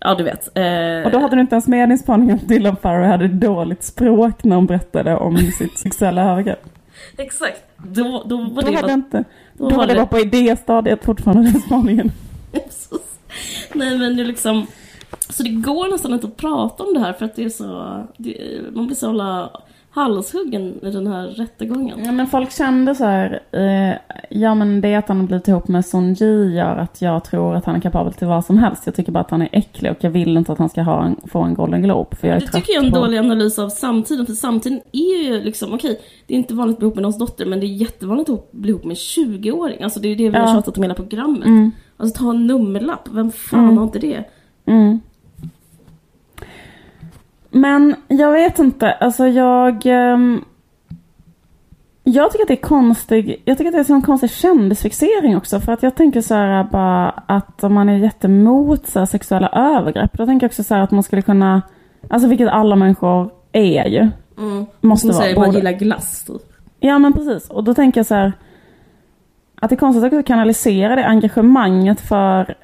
ja du vet. Eh, Och då hade du inte ens med din spaning att Dylan Farrow hade dåligt språk när hon berättade om sitt sexuella övergrepp. *laughs* Exakt. Då, då var Då det... hade inte, då då var det bara på idéstadiet fortfarande spaningen. *laughs* Nej men det är liksom... Så det går nästan inte att prata om det här för att det är så... Det, man blir så jävla halshuggen i den här rättegången. Ja men folk kände så här, eh, ja men det att han har blivit ihop med Son Ji gör att jag tror att han är kapabel till vad som helst. Jag tycker bara att han är äcklig och jag vill inte att han ska ha en, få en Golden Globe. För jag är Det tycker jag är en på... dålig analys av samtiden, för samtiden är ju liksom, okej, det är inte vanligt att bli ihop med någons dotter, men det är jättevanligt att bli ihop med en 20-åring. Alltså det är det vi har Ja. tjatat om hela programmet. Mm, Alltså ta en nummerlapp, vem fan Mm. har inte det? mm. Men jag vet inte, alltså jag... ehm, jag tycker att det är konstig, jag tycker att det är en sån konstig kändisfixering också. För att jag tänker så här bara att om man är jättemot så här, sexuella övergrepp, då tänker jag också så här att man skulle kunna, alltså vilket alla människor är ju. Mm. Måste vara. säger man Borde- gillar glass typ. Ja men precis. Och då tänker jag så här. Att det är konstigt att kanalisera det engagemanget för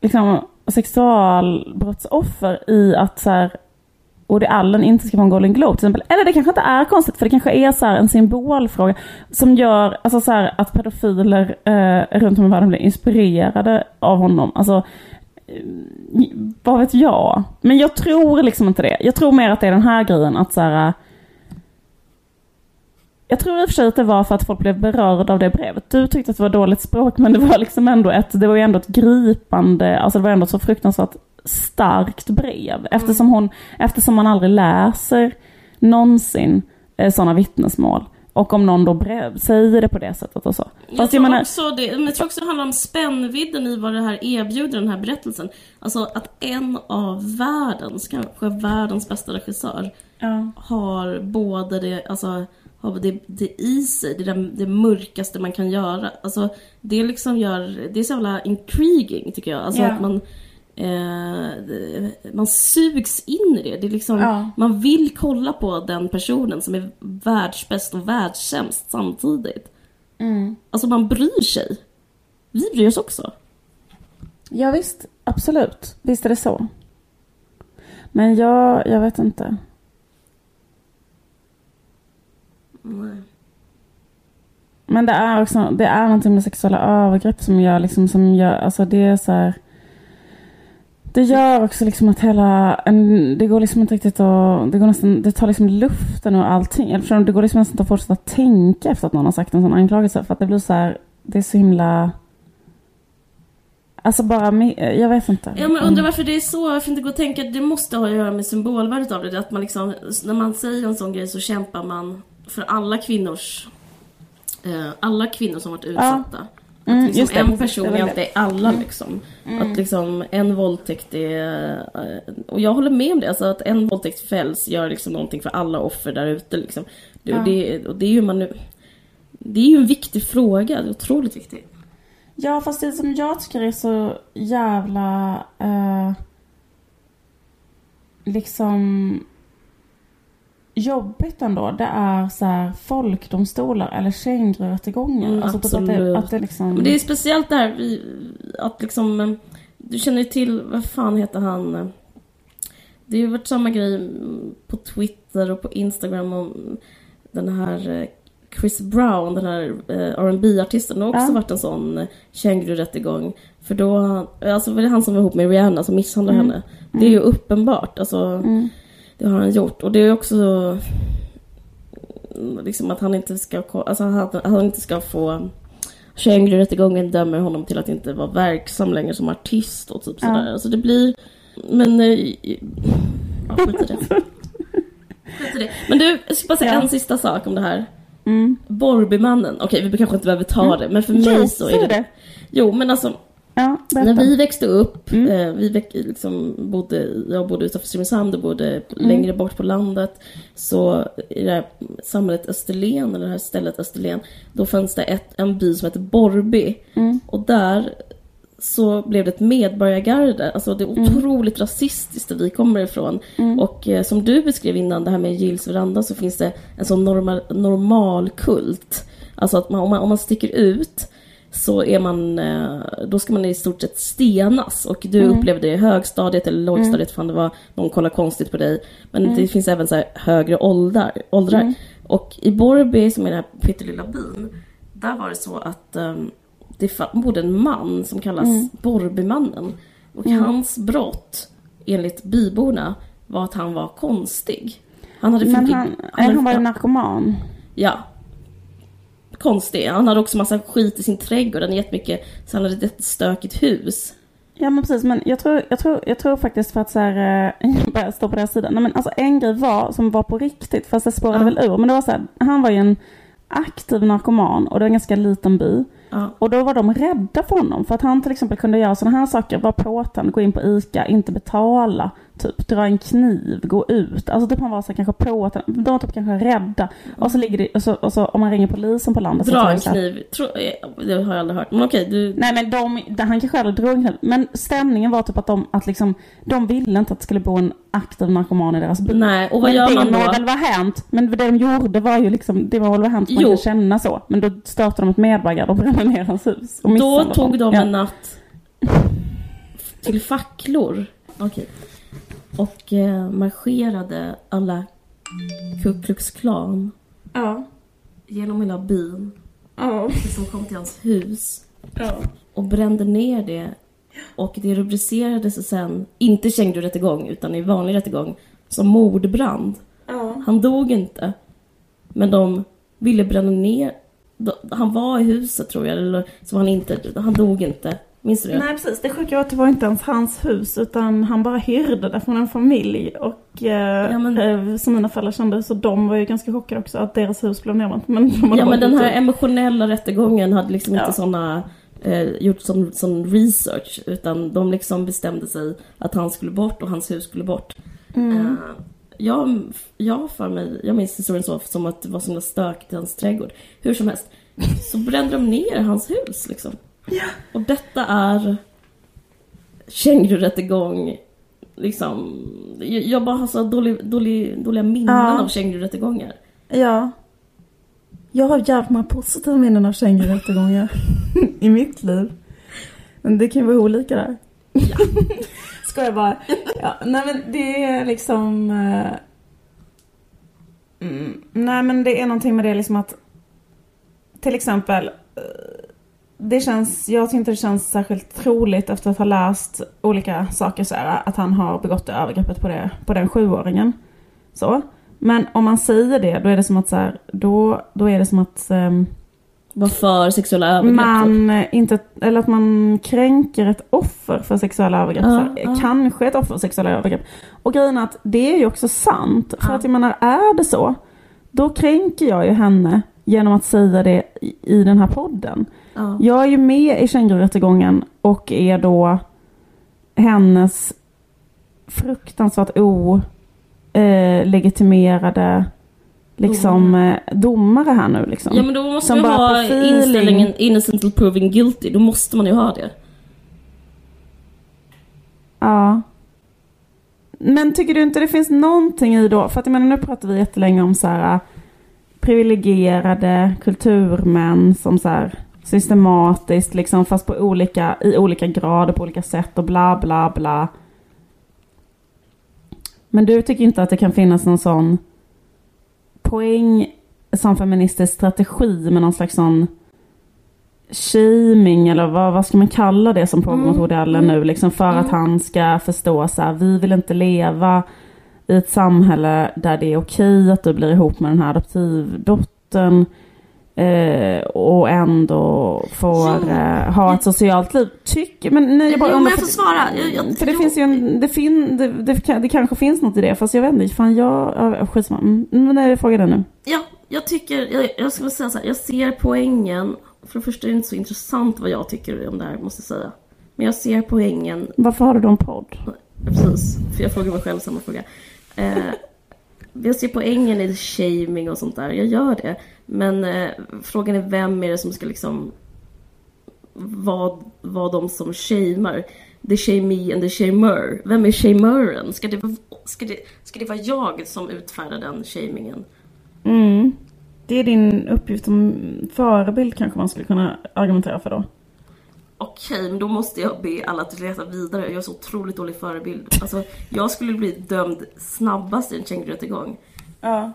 liksom, sexualbrottsoffer i att så här, Woody Allen inte ska vara en Golden Globe till exempel. Eller det kanske inte är konstigt för det kanske är så här en symbolfråga som gör alltså så här, att pedofiler eh, runt om i världen blir inspirerade av honom. Alltså, eh, vad vet jag? Men jag tror liksom inte det. Jag tror mer att det är den här grejen att så här, jag tror i och för sig att det var för att folk blev berörda av det brevet. Du tyckte att det var dåligt språk men det var liksom ändå ett, det var ju ändå ett gripande, alltså det var ändå ett så fruktansvärt starkt brev. Eftersom hon, eftersom man aldrig läser någonsin eh, sådana vittnesmål. Och om någon då brev, säger det på det sättet och så. Jag tror, jag menar, också det, men jag tror också det handlar om spännvidden i vad det här erbjuder, den här berättelsen. Alltså att en av världens, kanske världens bästa regissör, ja. har både det, alltså, har det, det i sig, det, där, det mörkaste man kan göra. Alltså, det liksom gör, det är så jävla intriguing tycker jag. Alltså Ja. att man, eh, man sugs in i det. det är liksom, Ja. Man vill kolla på den personen som är världsbäst och världssämst samtidigt. Mm. Alltså man bryr sig. Vi bryr oss också. ja visst, absolut. Visst är det så. Men jag, jag vet inte. Men det är också, det är någonting med sexuella övergrepp som gör liksom, som gör, alltså det är så här. Det gör också liksom att hela, en, det går liksom inte riktigt att, det går nästan, det tar liksom luften ur allting. Eftersom Det går liksom nästan inte att fortsätta tänka efter att någon har sagt en sån anklagelse. För att det blir så här, det är så himla, alltså bara, jag vet inte. Ja men undrar varför det är så, varför inte gå och tänka det måste ha att göra med symbolvärdet av det. Att man liksom, när man säger en sån grej så kämpar man för alla kvinnors, eh, alla kvinnor som varit utsatta. Att Mm, liksom just det. en person är inte alla liksom. Att liksom en våldtäkt är... eh, Och jag håller med om det, alltså att en våldtäkt fälls gör liksom någonting för alla offer där ute liksom. Det, och det, och det är ju man nu... Det är ju en viktig fråga, det är otroligt viktigt. Ja, fast det som jag tycker är så jävla... Eh, liksom jobbigt ändå, det är så här folkdomstolar eller kängrurättegångar. Mm, alltså typ att det, absolut. att det liksom... Men det är speciellt det här vi- att liksom... Du känner ju till, vad fan heter han? Det har ju varit samma grej mm, på Twitter och på Instagram om den här eh, Chris Brown, den här eh, rb artisten har också Ja. varit en sån kängururättegång. För då, alltså var det han som var ihop med Rihanna som misshandlade henne? Det är ju uppenbart, alltså Mm. Det har han gjort. Och det är också mm, liksom att han inte ska, alltså att han inte ska få Känguru-rättegången dömer honom till att inte vara verksam längre som artist och typ sådär. Alltså det blir... Men... eh, Ja, skit i det. *laughs* Skit i det. Men du, jag ska bara säga Ja. en sista sak om det här. Mm. Borbymannen. Okej, vi kanske inte behöver ta det, men för mig Jo, så är det... det. Jo, men alltså Ja, när vi växte upp, Mm. eh, vi väx, liksom bodde, jag bodde utanför Simrishamn, du bodde längre bort på landet. Så i det här samhället Österlen, eller det här stället Österlen, då fanns det ett, en by som hette Borrby. Mm. Och där så blev det ett medborgargarde. Alltså det är otroligt rasistiskt där vi kommer ifrån. Och eh, som du beskrev innan, det här med Gills veranda, så finns det en sån normal, normalkult. Alltså att man, om, man, om man sticker ut så är man, eh, då ska man i stort sett stenas. Och du upplevde det i högstadiet eller lågstadiet, fan det var någon kollar konstigt på dig. Men det finns även så här högre åldrar. åldrar. Och i Borrby, som är den här pyttelilla byn, där var det så att um, det bodde en man som kallas Borrbymannen. Och hans brott, enligt byborna, var att han var konstig. Han hade Men han, hade- han var narkoman. Ja. Konstig. Han hade också massa skit i sin trädgård. Han hade jättemycket, så han hade ett jättestökigt hus. Ja men precis, men jag tror, jag tror, jag tror faktiskt för att så här, eh, *laughs* jag bara står på den sidan. Nej, men alltså en grej var, som var på riktigt, fast det spårade Ja. väl ur. Men det var så här, han var ju en aktiv narkoman och det var en ganska liten by. Ja. Och då var de rädda för honom. För att han till exempel kunde göra sådana här saker. Vara påtänd, gå in på ICA, inte betala. Typ dra en kniv, gå ut. Alltså typ han var så här, kanske påtänd. De var typ kanske rädda. Och så ligger det, och så, och så om man ringer polisen på landet så Dra tar en det så här- kniv. Tro, eh, det har jag aldrig hört. Men okej, du... Nej men de, han kanske aldrig drog en kniv. Men stämningen var typ att de, att liksom, de ville inte att det skulle bo en aktiv narkoman i deras by. Nej, och vad men gör det man då? väl vara hänt. Men det de gjorde var ju liksom, det var väl hänt man Jo. kan känna så. Men då startade de ett medborgargarde och brände ner hans hus. Och Då tog honom. de Ja. en natt till facklor. Okej. Och eh, marscherade alla Ku Klux Klan Ja. genom hela byn. Ja. Som kom till hans hus. Ja. och brände ner det. Och det rubricerades sen, inte känguru-rättegång, utan i vanlig rättegång, som mordbrand. Ja. Han dog inte. Men de ville bränna ner... de- Han var i huset tror jag, eller så var han inte... Han dog inte. Minns du det? Nej precis, det sjuka var att det var inte ens hans hus utan han bara hyrde det från en familj och eh, Ja, men- eh, som mina föräldrar kände så de var ju ganska chockade också att deras hus blev nedbränt. Men Ja men den här upp. emotionella rättegången hade liksom Ja. inte såna, eh, gjort sån, sån research utan de liksom bestämde sig att han skulle bort och hans hus skulle bort. Mm. Eh, jag, jag för mig, jag minns historien så som att det var himla stökigt i hans trädgård. Hur som helst, så brände de ner hans hus liksom. Och detta är kängururättegång. Liksom, jag bara har så dålig, dålig, dåliga minnen Ja. av kängururättegångar. Ja. Jag har jävligt många positiva minnen av kängururättegångar *laughs* i mitt liv. Men det kan ju vara olika där. Ja. *laughs* Ska jag bara. Ja, nej men det är liksom... eh, Mm, nej men det är någonting med det liksom att till exempel eh, det känns, jag tycker inte det känns särskilt troligt efter att ha läst olika saker så här, att han har begått det övergreppet på, det, på den sjuåringen. Så. Men om man säger det, då är det som att så här, då, då är det som att ehm, Var för sexuella övergrepp. typ. man eh, inte, eller att man kränker ett offer för sexuella övergrepp. Här, ja. Kanske ett offer för sexuella övergrepp. Och grejen är att det är ju också sant. För Ja. att jag menar, är det så, då kränker jag ju henne genom att säga det i, i den här podden. Ja. Jag är ju med i kängururättegången och är då hennes fruktansvärt olegitimerade liksom, eh, domare här nu. Liksom. Ja men då måste man ha inställningen innocent till proving guilty. Då måste man ju ha det. Ja. Men tycker du inte det finns någonting i då, för att jag menar nu pratar vi jättelänge om så här privilegierade kulturmän som så här systematiskt liksom fast på olika, i olika grader på olika sätt och bla bla bla. Men du tycker inte att det kan finnas någon sån poäng som feministisk strategi med någon slags sån shaming eller vad, vad ska man kalla det som pågår mot Woody Allen nu liksom för att han ska förstå så här, vi vill inte leva i ett samhälle där det är okej att du blir ihop med den här adoptivdottern eh, och ändå får eh, ha ett socialt liv. Tycker, men nej, jag bara Jo, men jag får svara. Jag, jag, för det jo. finns ju en, det, fin, det, det, det kanske finns något i det fast jag vet inte, fan jag, ja, skitsamma. Mm, Men nej, fråga den nu. Ja, jag tycker, jag, jag skulle säga så här, jag ser poängen. För det första är det inte så intressant vad jag tycker om det här, måste jag säga. Men jag ser poängen, Varför har du då en podd? precis, för jag frågar mig själv samma fråga. Eh, jag ser poängen i shaming och sånt där, jag gör det. Men eh, frågan är vem är det som ska liksom vara vad de som shamear. The shamee and the shamer. Vem är shamören? Ska det, ska, det, ska det vara jag som utfärdar den shamingen? Mm. Det är din uppgift som förebild kanske man skulle kunna argumentera för då. Okej, men då måste jag be alla att leta vidare. Jag är så otroligt dålig förebild. Alltså, jag skulle bli dömd snabbast i en kängururättegång. Ja,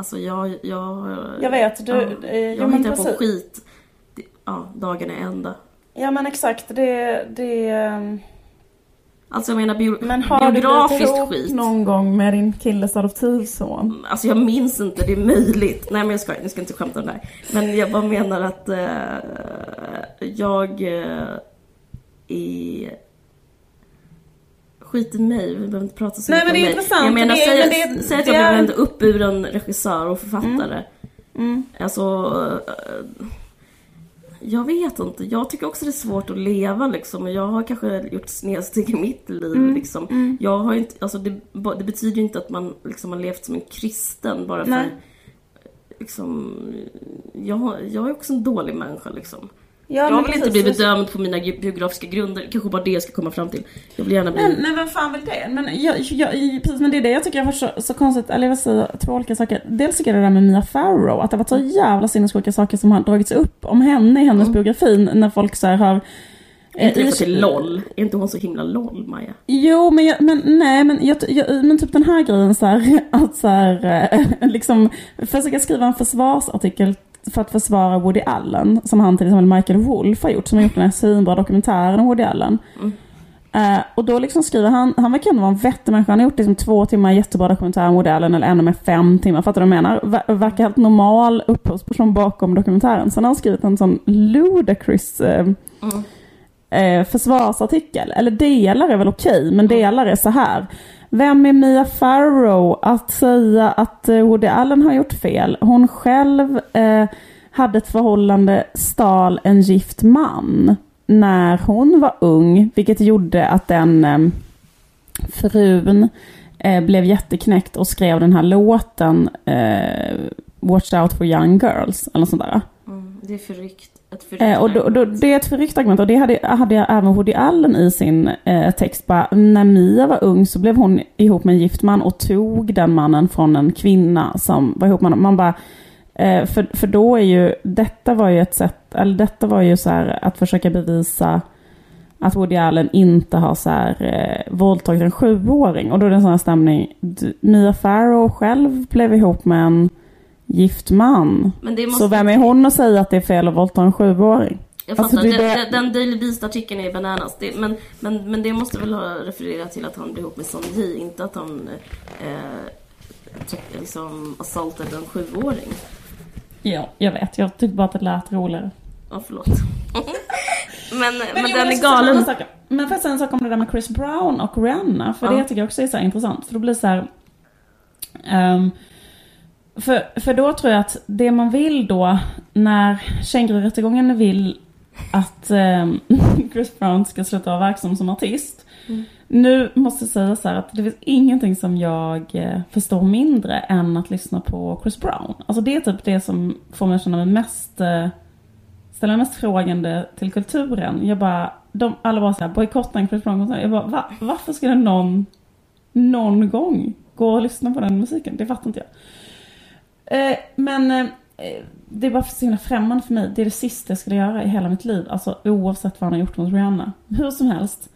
Alltså jag, jag... jag vet. Du, ja, eh, jag ja, hittar på skit. Ja, dagen är ända. Ja men exakt, det, det... Alltså jag menar bio, Men har du biografiskt ihop skit. någon gång med din killes adoptivson? Alltså jag minns inte, det är möjligt. Nej men jag ska, jag ska inte skämta om det här. Men jag bara menar att eh, jag eh, är... Skit i mig, vi behöver inte prata så Nej, mycket men det är om mig. intressant, Jag menar, det säg, men det är- säg att jag är- blev en uppburen regissör och författare. Mm. Alltså... eh, jag vet inte. Jag tycker också det är svårt att leva liksom. Och Jag har kanske gjort snedsteg i mitt liv Mm. liksom. Jag har inte, alltså det, det betyder ju inte att man liksom har levt som en kristen bara för Nej. liksom, jag, jag är också en dålig människa liksom. Ja, jag men vill inte precis. bli bedömd på mina biografiska grunder, kanske bara det jag ska komma fram till. Jag vill gärna bli... Nej, nej vem fan vill det? Men, jag, jag, precis, men det är det jag tycker var så, så konstigt, eller jag vill säga två olika saker. Dels tycker jag det där med Mia Farrow, att det varit så jävla sinnessjuka saker som har dragits upp om henne i hennes biografi när folk så har... är inte eh, det till LOL? Är inte hon så himla LOL, Maja? Jo, men, jag, men nej, men, jag, jag, men typ den här grejen så här, *laughs* att så här, eh, *laughs* liksom försöka skriva en försvarsartikel för att försvara Woody Allen, som han till exempel Michael Wolff har gjort, som har gjort den här svinbra dokumentären om Woody Allen. Eh, och då liksom skriver han, han verkar ändå vara en vettig människa, han har gjort liksom två timmar jättebra dokumentär om Woody Allen, eller ännu med fem timmar, fattar du vad jag menar? Ver, verkar helt normal upphovsperson bakom dokumentären. Sen har han skrivit en sån ludicrous eh, eh, försvarsartikel. Eller delar är väl okej, men delar är så här. Vem är Mia Farrow att säga att eh, Woody Allen har gjort fel? Hon själv eh, hade ett förhållande, stal en gift man när hon var ung, vilket gjorde att den eh, frun eh, blev jätteknäckt och skrev den här låten eh, Watch out for young girls, eller sånt där. Mm, det är förryckt. Ett Eh, och då, då, det är ett förryckt argument och det hade, hade jag även Woody Allen i sin eh, text. Bara, när Mia var ung så blev hon ihop med en gift man och tog den mannen från en kvinna som var ihop med honom. Man bara, eh, för, för då är ju, detta var ju ett sätt, eller detta var ju så här att försöka bevisa att Woody Allen inte har så här, eh, våldtagit en sjuåring. Och då är det en sån här stämning. Mia Farrow själv blev ihop med en gift man. Men måste... Så vem är hon att säga att det är fel att våldta en sjuåring? Jag Alltså, fattar, det den, det- den, den Daily Beast-artikeln är bananas. Det, men, men, men det måste väl ha refererat till att han blev ihop med Son Ji, inte att han eh, tryck- liksom assaultade en sjuåring. Ja, jag vet. Jag tyckte bara att det lät roligare. Ja, förlåt. *laughs* men men, jo, den är galen. Men får jag säga en sak om det där med Chris Brown och Rihanna? För Ja. det tycker jag också är så intressant. För då blir det så här... ehm, för, för då tror jag att det man vill då, när kängururättegången vill att ehm, *laughs* Chris Brown ska sluta vara verksam som artist. Nu måste jag säga så här att det finns ingenting som jag eh, förstår mindre än att lyssna på Chris Brown. Alltså det är typ det som får mig att känna mig mest, eh, ställa mig mest frågande till kulturen. Jag bara, de, alla bara såhär, bojkotta en Chris Brown-konsert. Jag bara, va, varför skulle någon, någon gång gå och lyssna på den musiken? Det fattar inte jag. Eh, men eh, det är bara så himla främmande för mig. Det är det sista jag skulle göra i hela mitt liv. Alltså oavsett vad han har gjort mot Rihanna. Hur som helst.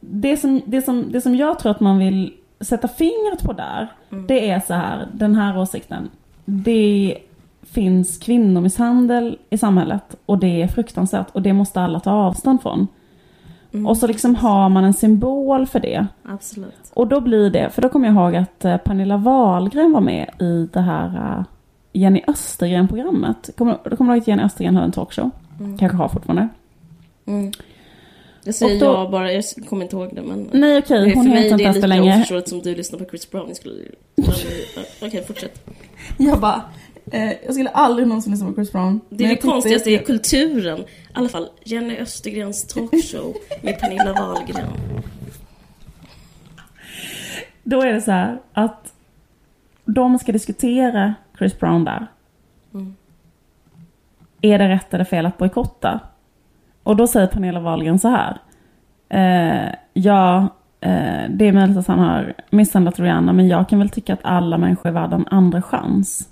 Det som, det som, det som jag tror att man vill sätta fingret på där. Det är så här, den här åsikten. Det finns kvinnomisshandel i samhället. Och det är fruktansvärt. Och det måste alla ta avstånd från. Och så liksom har man en symbol för det. Absolut. Och då blir det, för då kommer jag ihåg att eh, Pernilla Wahlgren var med i det här eh, Jenny Östergren-programmet. Kommer, då kommer du ihåg att Jenny Östergren hade en talkshow? Kanske har fortfarande. Mm. Jag säger då- ja bara, jag kommer inte ihåg det men... Nej okej, Nej, hon för mig heter det inte är ens det lika oförståeligt som du lyssnar på Chris Brown. Jag skulle... Okej, fortsätt. Jag bara, eh, jag skulle aldrig någonsin lyssna på Chris Brown. Det är det konstigaste i kulturen. I alla fall, Jenny Östergrens talkshow med Pernilla Wahlgren. Då är det så här att de ska diskutera Chris Brown där. Mm. Är det rätt eller fel att bojkotta? Och då säger Pernilla Wahlgren så här. Eh, ja, eh, det är möjligt att han har misshandlat Rihanna, men jag kan väl tycka att alla människor är värda en andra chans.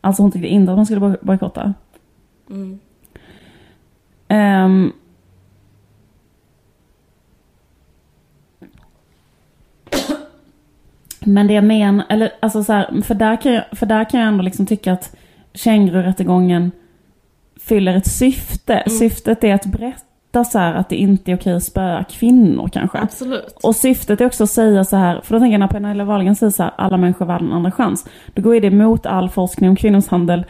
Alltså hon tyckte inte att man skulle boj- bojkotta. Mm. Ehm. men det jag menar, eller alltså så här, för där kan jag, för där kan jag ändå liksom tycka att Känguru-rättegången fyller ett syfte. Syftet är att berätta så här att det inte är okej att spöa kvinnor kanske. Absolut. Och syftet är också att säga så här, för då tänker jag när Pernilla Wahlgren säger så här, alla människor har en andra chans. Då går det emot all forskning om kvinnomisshandel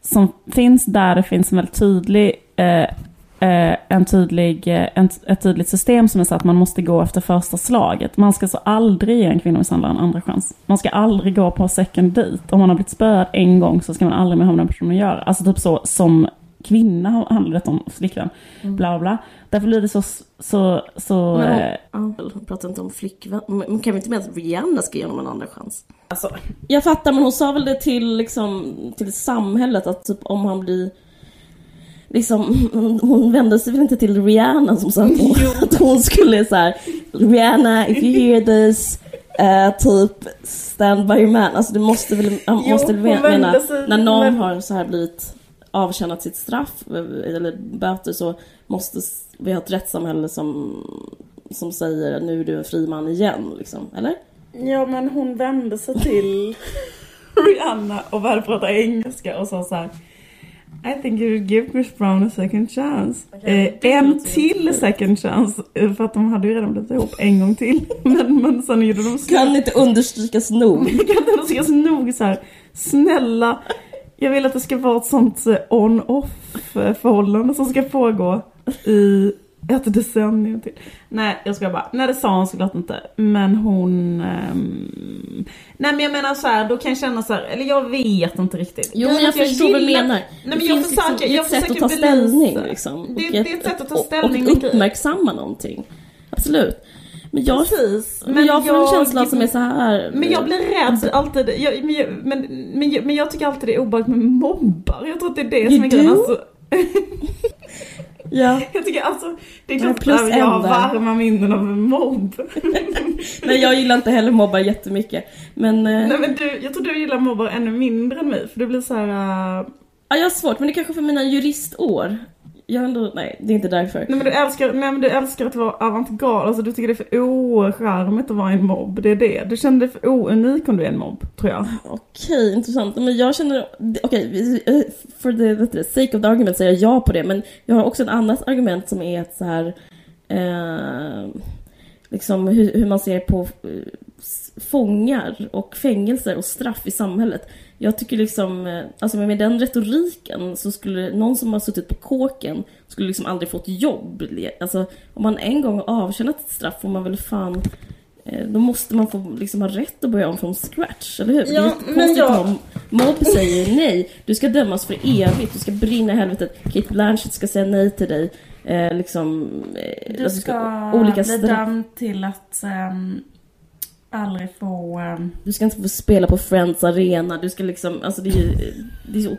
som finns där det finns en väldigt tydlig, eh, eh, en tydlig, eh, en, ett tydligt system som är så att man måste gå efter första slaget. Man ska så aldrig ge en kvinnomisshandlare en andra chans. Man ska aldrig gå på second date. Om man har blivit spöad en gång så ska man aldrig mer ha med den personen att göra. Alltså typ så som kvinna handlar det om flickvän. Bla bla bla. Därför blir det så, så, så Men, eh, ja, hon pratar inte om flickvän. Men kan vi inte med att Rihanna ska ge honom en andra chans? Alltså, jag fattar, men hon sa väl det till, liksom, till samhället att typ om han blir... Liksom, *laughs* hon vände sig väl inte till Rihanna som sa att hon, *laughs* att hon skulle så här, Rihanna, if you hear this, eh, typ stand by your man. Alltså du måste väl, Jo, måste väl hon mena, när någon men- har så här blivit avtjänat sitt straff eh, eller böter så måste vi ha ett rättssamhälle som, som säger nu är du en fri man igen, liksom. Eller? Ja men hon vände sig till *laughs* Rihanna och började prata engelska och sa så här. I think you should give Chris Brown a second chance. Okej, eh, en till second chance. eh, För att de hade ju redan blivit ihop en gång till. *laughs* Men, men sen gjorde de slut. Kan inte understrykas nog. *laughs* Kan inte så nog så här. Snälla. Jag vill att det ska vara ett sånt eh, on-off eh, förhållande som ska pågå i ett decennium till. Nej, jag ska bara. Nej, det sa hon såklart inte. Men hon... ehm, Nej, men jag menar så här, då kan jag känna så här, eller jag vet inte riktigt. Jo, men jag att förstår vad du menar. Nej, men det jag finns försöker, liksom, det är jag ett sätt att ta belysa. ställning. Liksom. Det, det är ett sätt att ta ställning. Och, och uppmärksamma någonting. Absolut. Men jag, Precis. men jag får en känsla som är så här. Men jag blir rädd alltid. Jag, men, jag, men, men, jag, men jag tycker alltid det är obehagligt med mobbar. Jag tror att det är det You som är grejen. Alltså, *laughs* Ja. jag tycker alltså, det är klart plus att jag har varma minnen av en mobb. *laughs* Nej, jag gillar inte heller mobbar jättemycket. Men... eh, Nej men du, jag tror du gillar mobbar ännu mindre än mig. För du blir så här. äh, Ja, jag har svårt, men det är kanske för mina juristår. Jag ändå, nej, det är inte därför. Nej men du älskar, nej, men du älskar att vara avantgarde. Alltså du tycker det är för ocharmigt att vara en mobb. Det är det. Du känner dig för ounik om du är en mobb, tror jag. Okej, intressant. Men jag känner, okej, vi- eh, for the, sake of the argument säger jag ja på det. Men jag har också ett annat argument som är att så här, eh, liksom hur, hur man ser på eh, fångar och fängelser och straff i samhället. Jag tycker liksom, eh, alltså med den retoriken så skulle någon som har suttit på kåken skulle liksom aldrig få ett jobb. Alltså om man en gång avtjänat ett straff får man väl fan eh, då måste man få liksom ha rätt att börja om från scratch, eller hur? Ja, det är men konstigt jag- att Mobb säger nej. Du ska dömas för evigt. Du ska brinna i helvetet. Kate Blanchett ska säga nej till dig. Eh, liksom... Eh, Du alltså, ska olika bli dömd till att ehm, aldrig få... ehm, Du ska inte få spela på Friends Arena. Du ska liksom... Alltså det är ju... Det är så...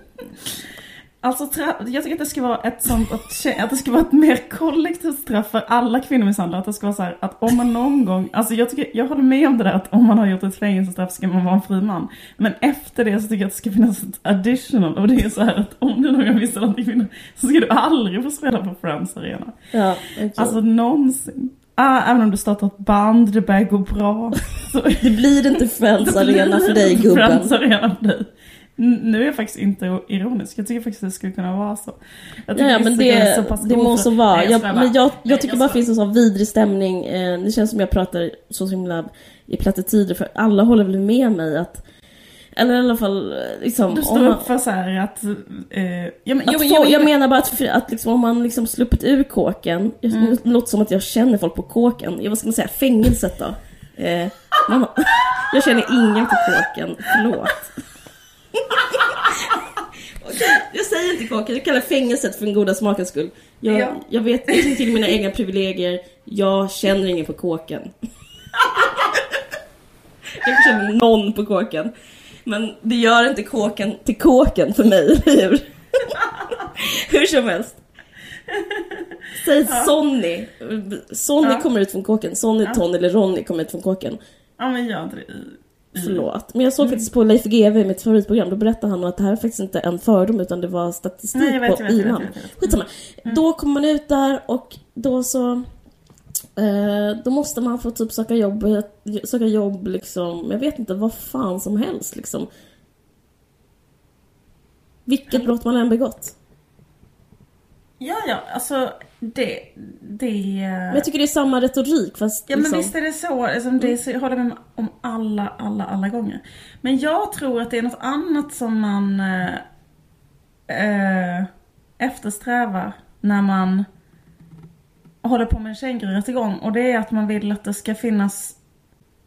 Alltså jag tycker att det ska vara ett sånt, att, det ska vara ett mer kollektivt straff för alla kvinnomisshandlare. Att det ska vara så här att om man någon gång, alltså jag tycker, jag håller med om det där att om man har gjort ett fängelsestraff ska man vara en fri man. Men efter det så tycker jag att det ska finnas ett additional och det är så här att om du någon gång misshandlar en kvinna så ska du aldrig få spela på Friends Arena. Ja, okej. Alltså någonsin. Ah, även om du startar ett band, det börjar gå bra. *laughs* Så Det blir inte Friends Arena för dig gubben. Friends Arena för dig. Nu är jag faktiskt inte ironisk, jag tycker faktiskt att det skulle kunna vara så. Jag Ja, men Instagram är det, så pass det må så vara. Jag, skojar men jag, jag tycker jag bara skojar. finns en sån vidrig stämning. Eh, det känns som jag pratar så himla i plattityder för alla håller väl med mig att eller i alla fall eh, liksom Du står man, upp för så här att... Eh, ja, men, att jo, få, jo, men- jag menar bara att, att liksom, om man liksom sluppit ur kåken, Mm. det låter som att jag känner folk på kåken, ja, vad ska man säga, fängelset då? Eh, man, jag känner ingen på kåken, förlåt. *laughs* Jag säger inte kåken, jag kallar fängelset för den goda smakens skull. Jag, Ja. jag vet inte till mina egna privilegier, jag känner ingen på kåken. *laughs* jag känner någon på kåken. Men det gör inte kåken till kåken för mig, hur? *laughs* Hur som helst. Säg Sonny. Sonny Ja. kommer ut från kåken. Sonny, Tony eller Ronny kommer ut från kåken. Ja men i... i Förlåt. Men jag såg faktiskt på Leif GW, mitt favoritprogram, då berättade han att det här är faktiskt inte en fördom utan det var statistik Nej, jag vet, på jag vet, jag vet, innan. jag vet, jag vet. Skitsamma. Då kommer man ut där och då så... Eh, då måste man få typ söka jobb, söka jobb liksom, jag vet inte, vad fan som helst liksom. Vilket brott man än begått. Ja, ja, alltså det... det Men jag tycker det är samma retorik fast Ja men liksom, visst är det så, liksom, det är så jag håller med om alla, alla, alla gånger. Men jag tror att det är något annat som man eh, eh, eftersträvar när man håller på med en känguru-rättegång. Och det är att man vill att det ska finnas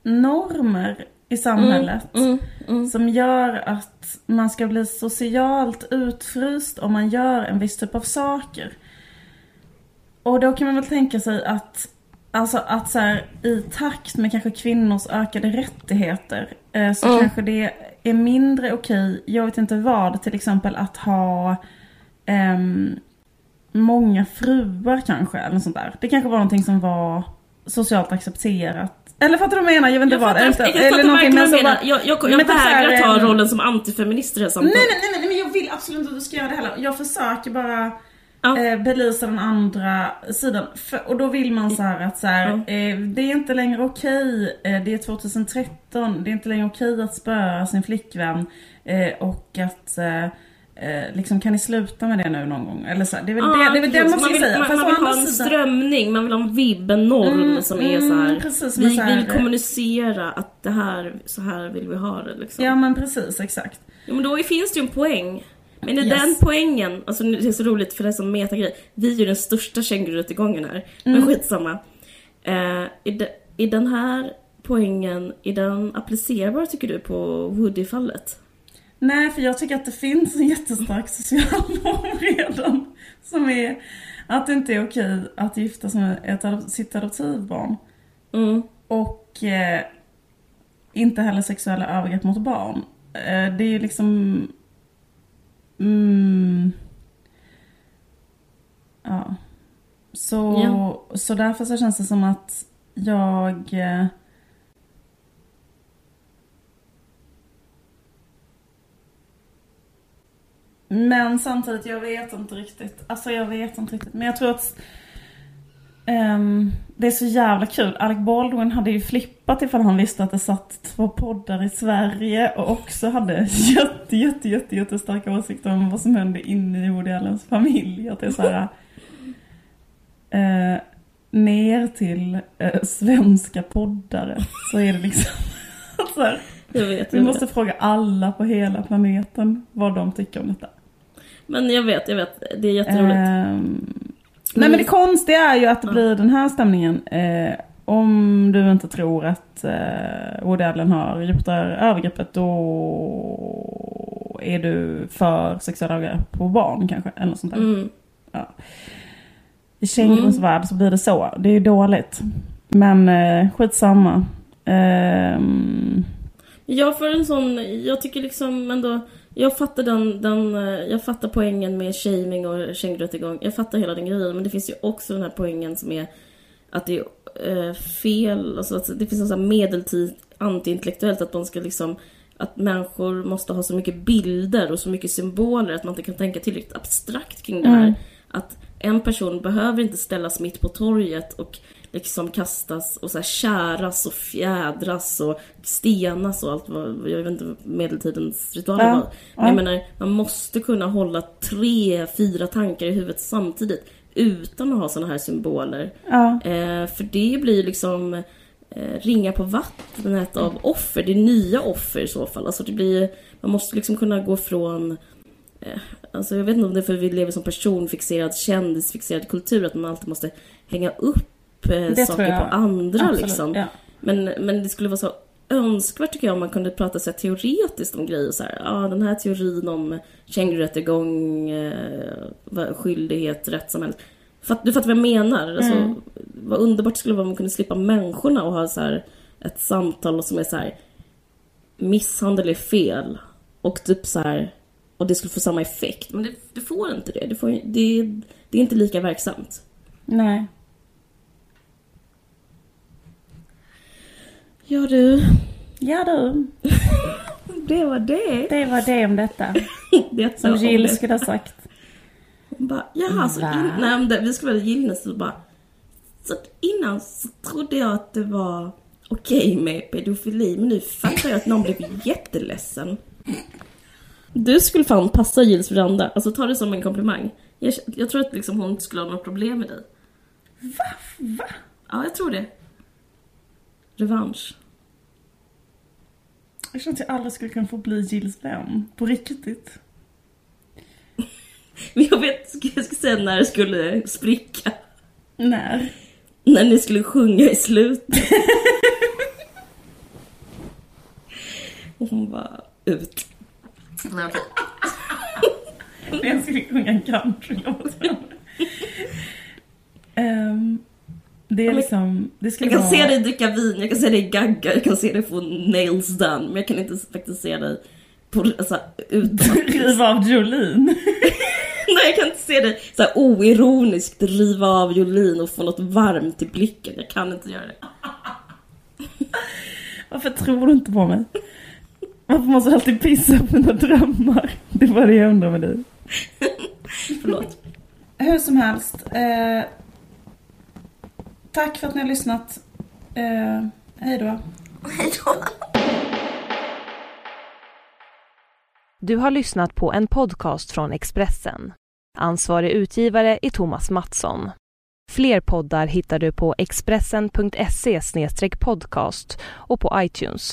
normer i samhället. mm, mm. Som gör att man ska bli socialt utfryst om man gör en viss typ av saker. Och då kan man väl tänka sig att Alltså att så här, i takt med kanske kvinnors ökade rättigheter eh, så Mm. kanske det är mindre okej, jag vet inte vad, till exempel att ha ehm, många fruar kanske eller något sånt där. Det kanske var någonting som var socialt accepterat. Eller fattar du vad jag menar? Jag vet inte Jag vad. fattar, Eller, jag, eller någonting, men menar. så Jag, jag, jag typ vägrar ta eh, rollen som antifeminist i det här samtalet. Nej, nej, nej, men jag vill absolut inte att du ska göra det heller. Jag försöker bara Ja. eh, belysa den andra sidan. För, och då vill man så här att så här, eh, det är inte längre okej, eh, det är 2013, det är inte längre okej att spöa sin flickvän. Eh, och att eh, eh, liksom kan ni sluta med det nu någon gång? Eller så här, det är väl Ja, det, det, är väl det precis. man ska vill, säga. Man, man vill ha en sidan- strömning, man vill ha en vibb, en norm Mm, som är så här. mm, precis, som är vi, så här- vi vill kommunicera att det här, så här vill vi ha det liksom. Ja men precis, exakt. Ja, men då finns det ju en poäng. Men i Yes. den poängen, alltså det är så roligt för det är som metagrej. Vi är ju den största kängururättegången här. Mm. Men skitsamma. Eh, i, de, I den här poängen, är den applicerbar tycker du på Woody-fallet? Nej, för jag tycker att det finns en jättestark social norm redan. Som är att det inte är okej att gifta sig med ett sitt adoptivbarn. Mm. Och eh, inte heller sexuella övergrepp mot barn. Eh, det är liksom... Mm, ja. Så, Ja. så därför så känns det som att jag... Eh, Men samtidigt, jag vet inte riktigt. Alltså jag vet inte riktigt. Men jag tror att ehm, det är så jävla kul. Alec Baldwin hade ju flippat ifall han visste att det satt två poddar i Sverige och också hade jätte, jätte, jätte, jättestarka åsikter om vad som hände inne i Woody Allens familj. Att det är så här... Eh, ner till eh, svenska poddare så är det liksom... *laughs* så här, Jag vet, vi jag måste vet. fråga alla på hela planeten vad de tycker om detta. Men jag vet, jag vet. Det är jätteroligt. Ehm, nej men det konstiga är ju att det blir den här stämningen. Eh, om du inte tror att eh, Woody Allen har gjort det här övergreppet då är du för sexuella övergrepp på barn kanske. Eller något sånt där. Mm. I kängurons Mm. värld så blir det så. Det är ju dåligt. Men eh, skitsamma. Ehm, Jag för en sån, jag tycker liksom ändå, jag fattar den, den eh, jag fattar poängen med shaming och kängurrättegång. Jag fattar hela den grejen, men det finns ju också den här poängen som är att det är eh, fel, alltså det finns en sån här medeltid antiintellektuellt att man ska liksom att människor måste ha så mycket bilder och så mycket symboler att man inte kan tänka tillräckligt abstrakt kring det här. Mm. Att en person behöver inte ställas mitt på torget och liksom kastas och så här käras och fjädras och stenas och allt vad, jag vet inte, medeltidens ritualer Ja, var. Men jag ja. menar, man måste kunna hålla tre, fyra tankar i huvudet samtidigt utan att ha såna här symboler. ja. Eh, för det blir liksom eh, ringa på vattnet av offer. Det är nya offer i så fall. Alltså det blir, man måste liksom kunna gå från eh, Alltså jag vet inte om det är för att vi lever som personfixerad, kändisfixerad kultur att man alltid måste hänga upp Det tror saker på andra Absolut, liksom. Ja. Men, men det skulle vara så önskvärt tycker jag om man kunde prata så teoretiskt om grejer. Så här, ja, den här teorin om kängururättegång, eh, skyldighet, rättssamhälle. Fatt, du fattar vad jag menar? Alltså, Mm. Vad underbart skulle vara om man kunde slippa människorna och ha så här, ett samtal som är så här misshandel är fel. Och typ så här och det skulle få samma effekt. Men det, det får inte det. Det, får, det. det är inte lika verksamt. Nej. Ja du, Ja du, *laughs* det var det. det var det om detta. *laughs* det Som om Jill skulle ha sagt. Hon bara, jaha, så Va? in, nej, vi skulle vara Gillnes och bara, så innan så trodde jag att det var okej med pedofili, men nu fattar jag att någon blev jätteledsen. Du skulle fan passa Gills veranda, alltså ta det som en komplimang. Jag, jag tror att liksom hon skulle ha något problem med dig. Va? Va? Ja, jag tror det. Revansch. Jag känner att jag aldrig skulle kunna få bli Jills vän. På riktigt. *laughs* Men jag vet, jag ska säga när det skulle spricka. När? När ni skulle sjunga i slutet. Och hon var ut. Nej, okej. När *laughs* jag skulle sjunga en countrylåt. um, *laughs* det är liksom... Det skulle Jag kan vara... se dig dricka vin, jag kan se dig gagga, jag kan se dig få nails done. Men jag kan inte faktiskt se dig på, alltså, utan *laughs* Riva av Jolene. *laughs* Nej, jag kan inte se dig så här oironiskt riva av Jolin och få något varmt i blicken. Jag kan inte göra det. *laughs* Varför tror du inte på mig? Varför måste du alltid pissa på mina drömmar? Det var det jag undrar med dig. Förlåt. Hur som helst. Eh, tack för att ni har lyssnat. Eh, hej då. Du har lyssnat på en podcast från Expressen. Ansvarig utgivare är Thomas Mattsson. Fler poddar hittar du på expressen.se podcast och på iTunes.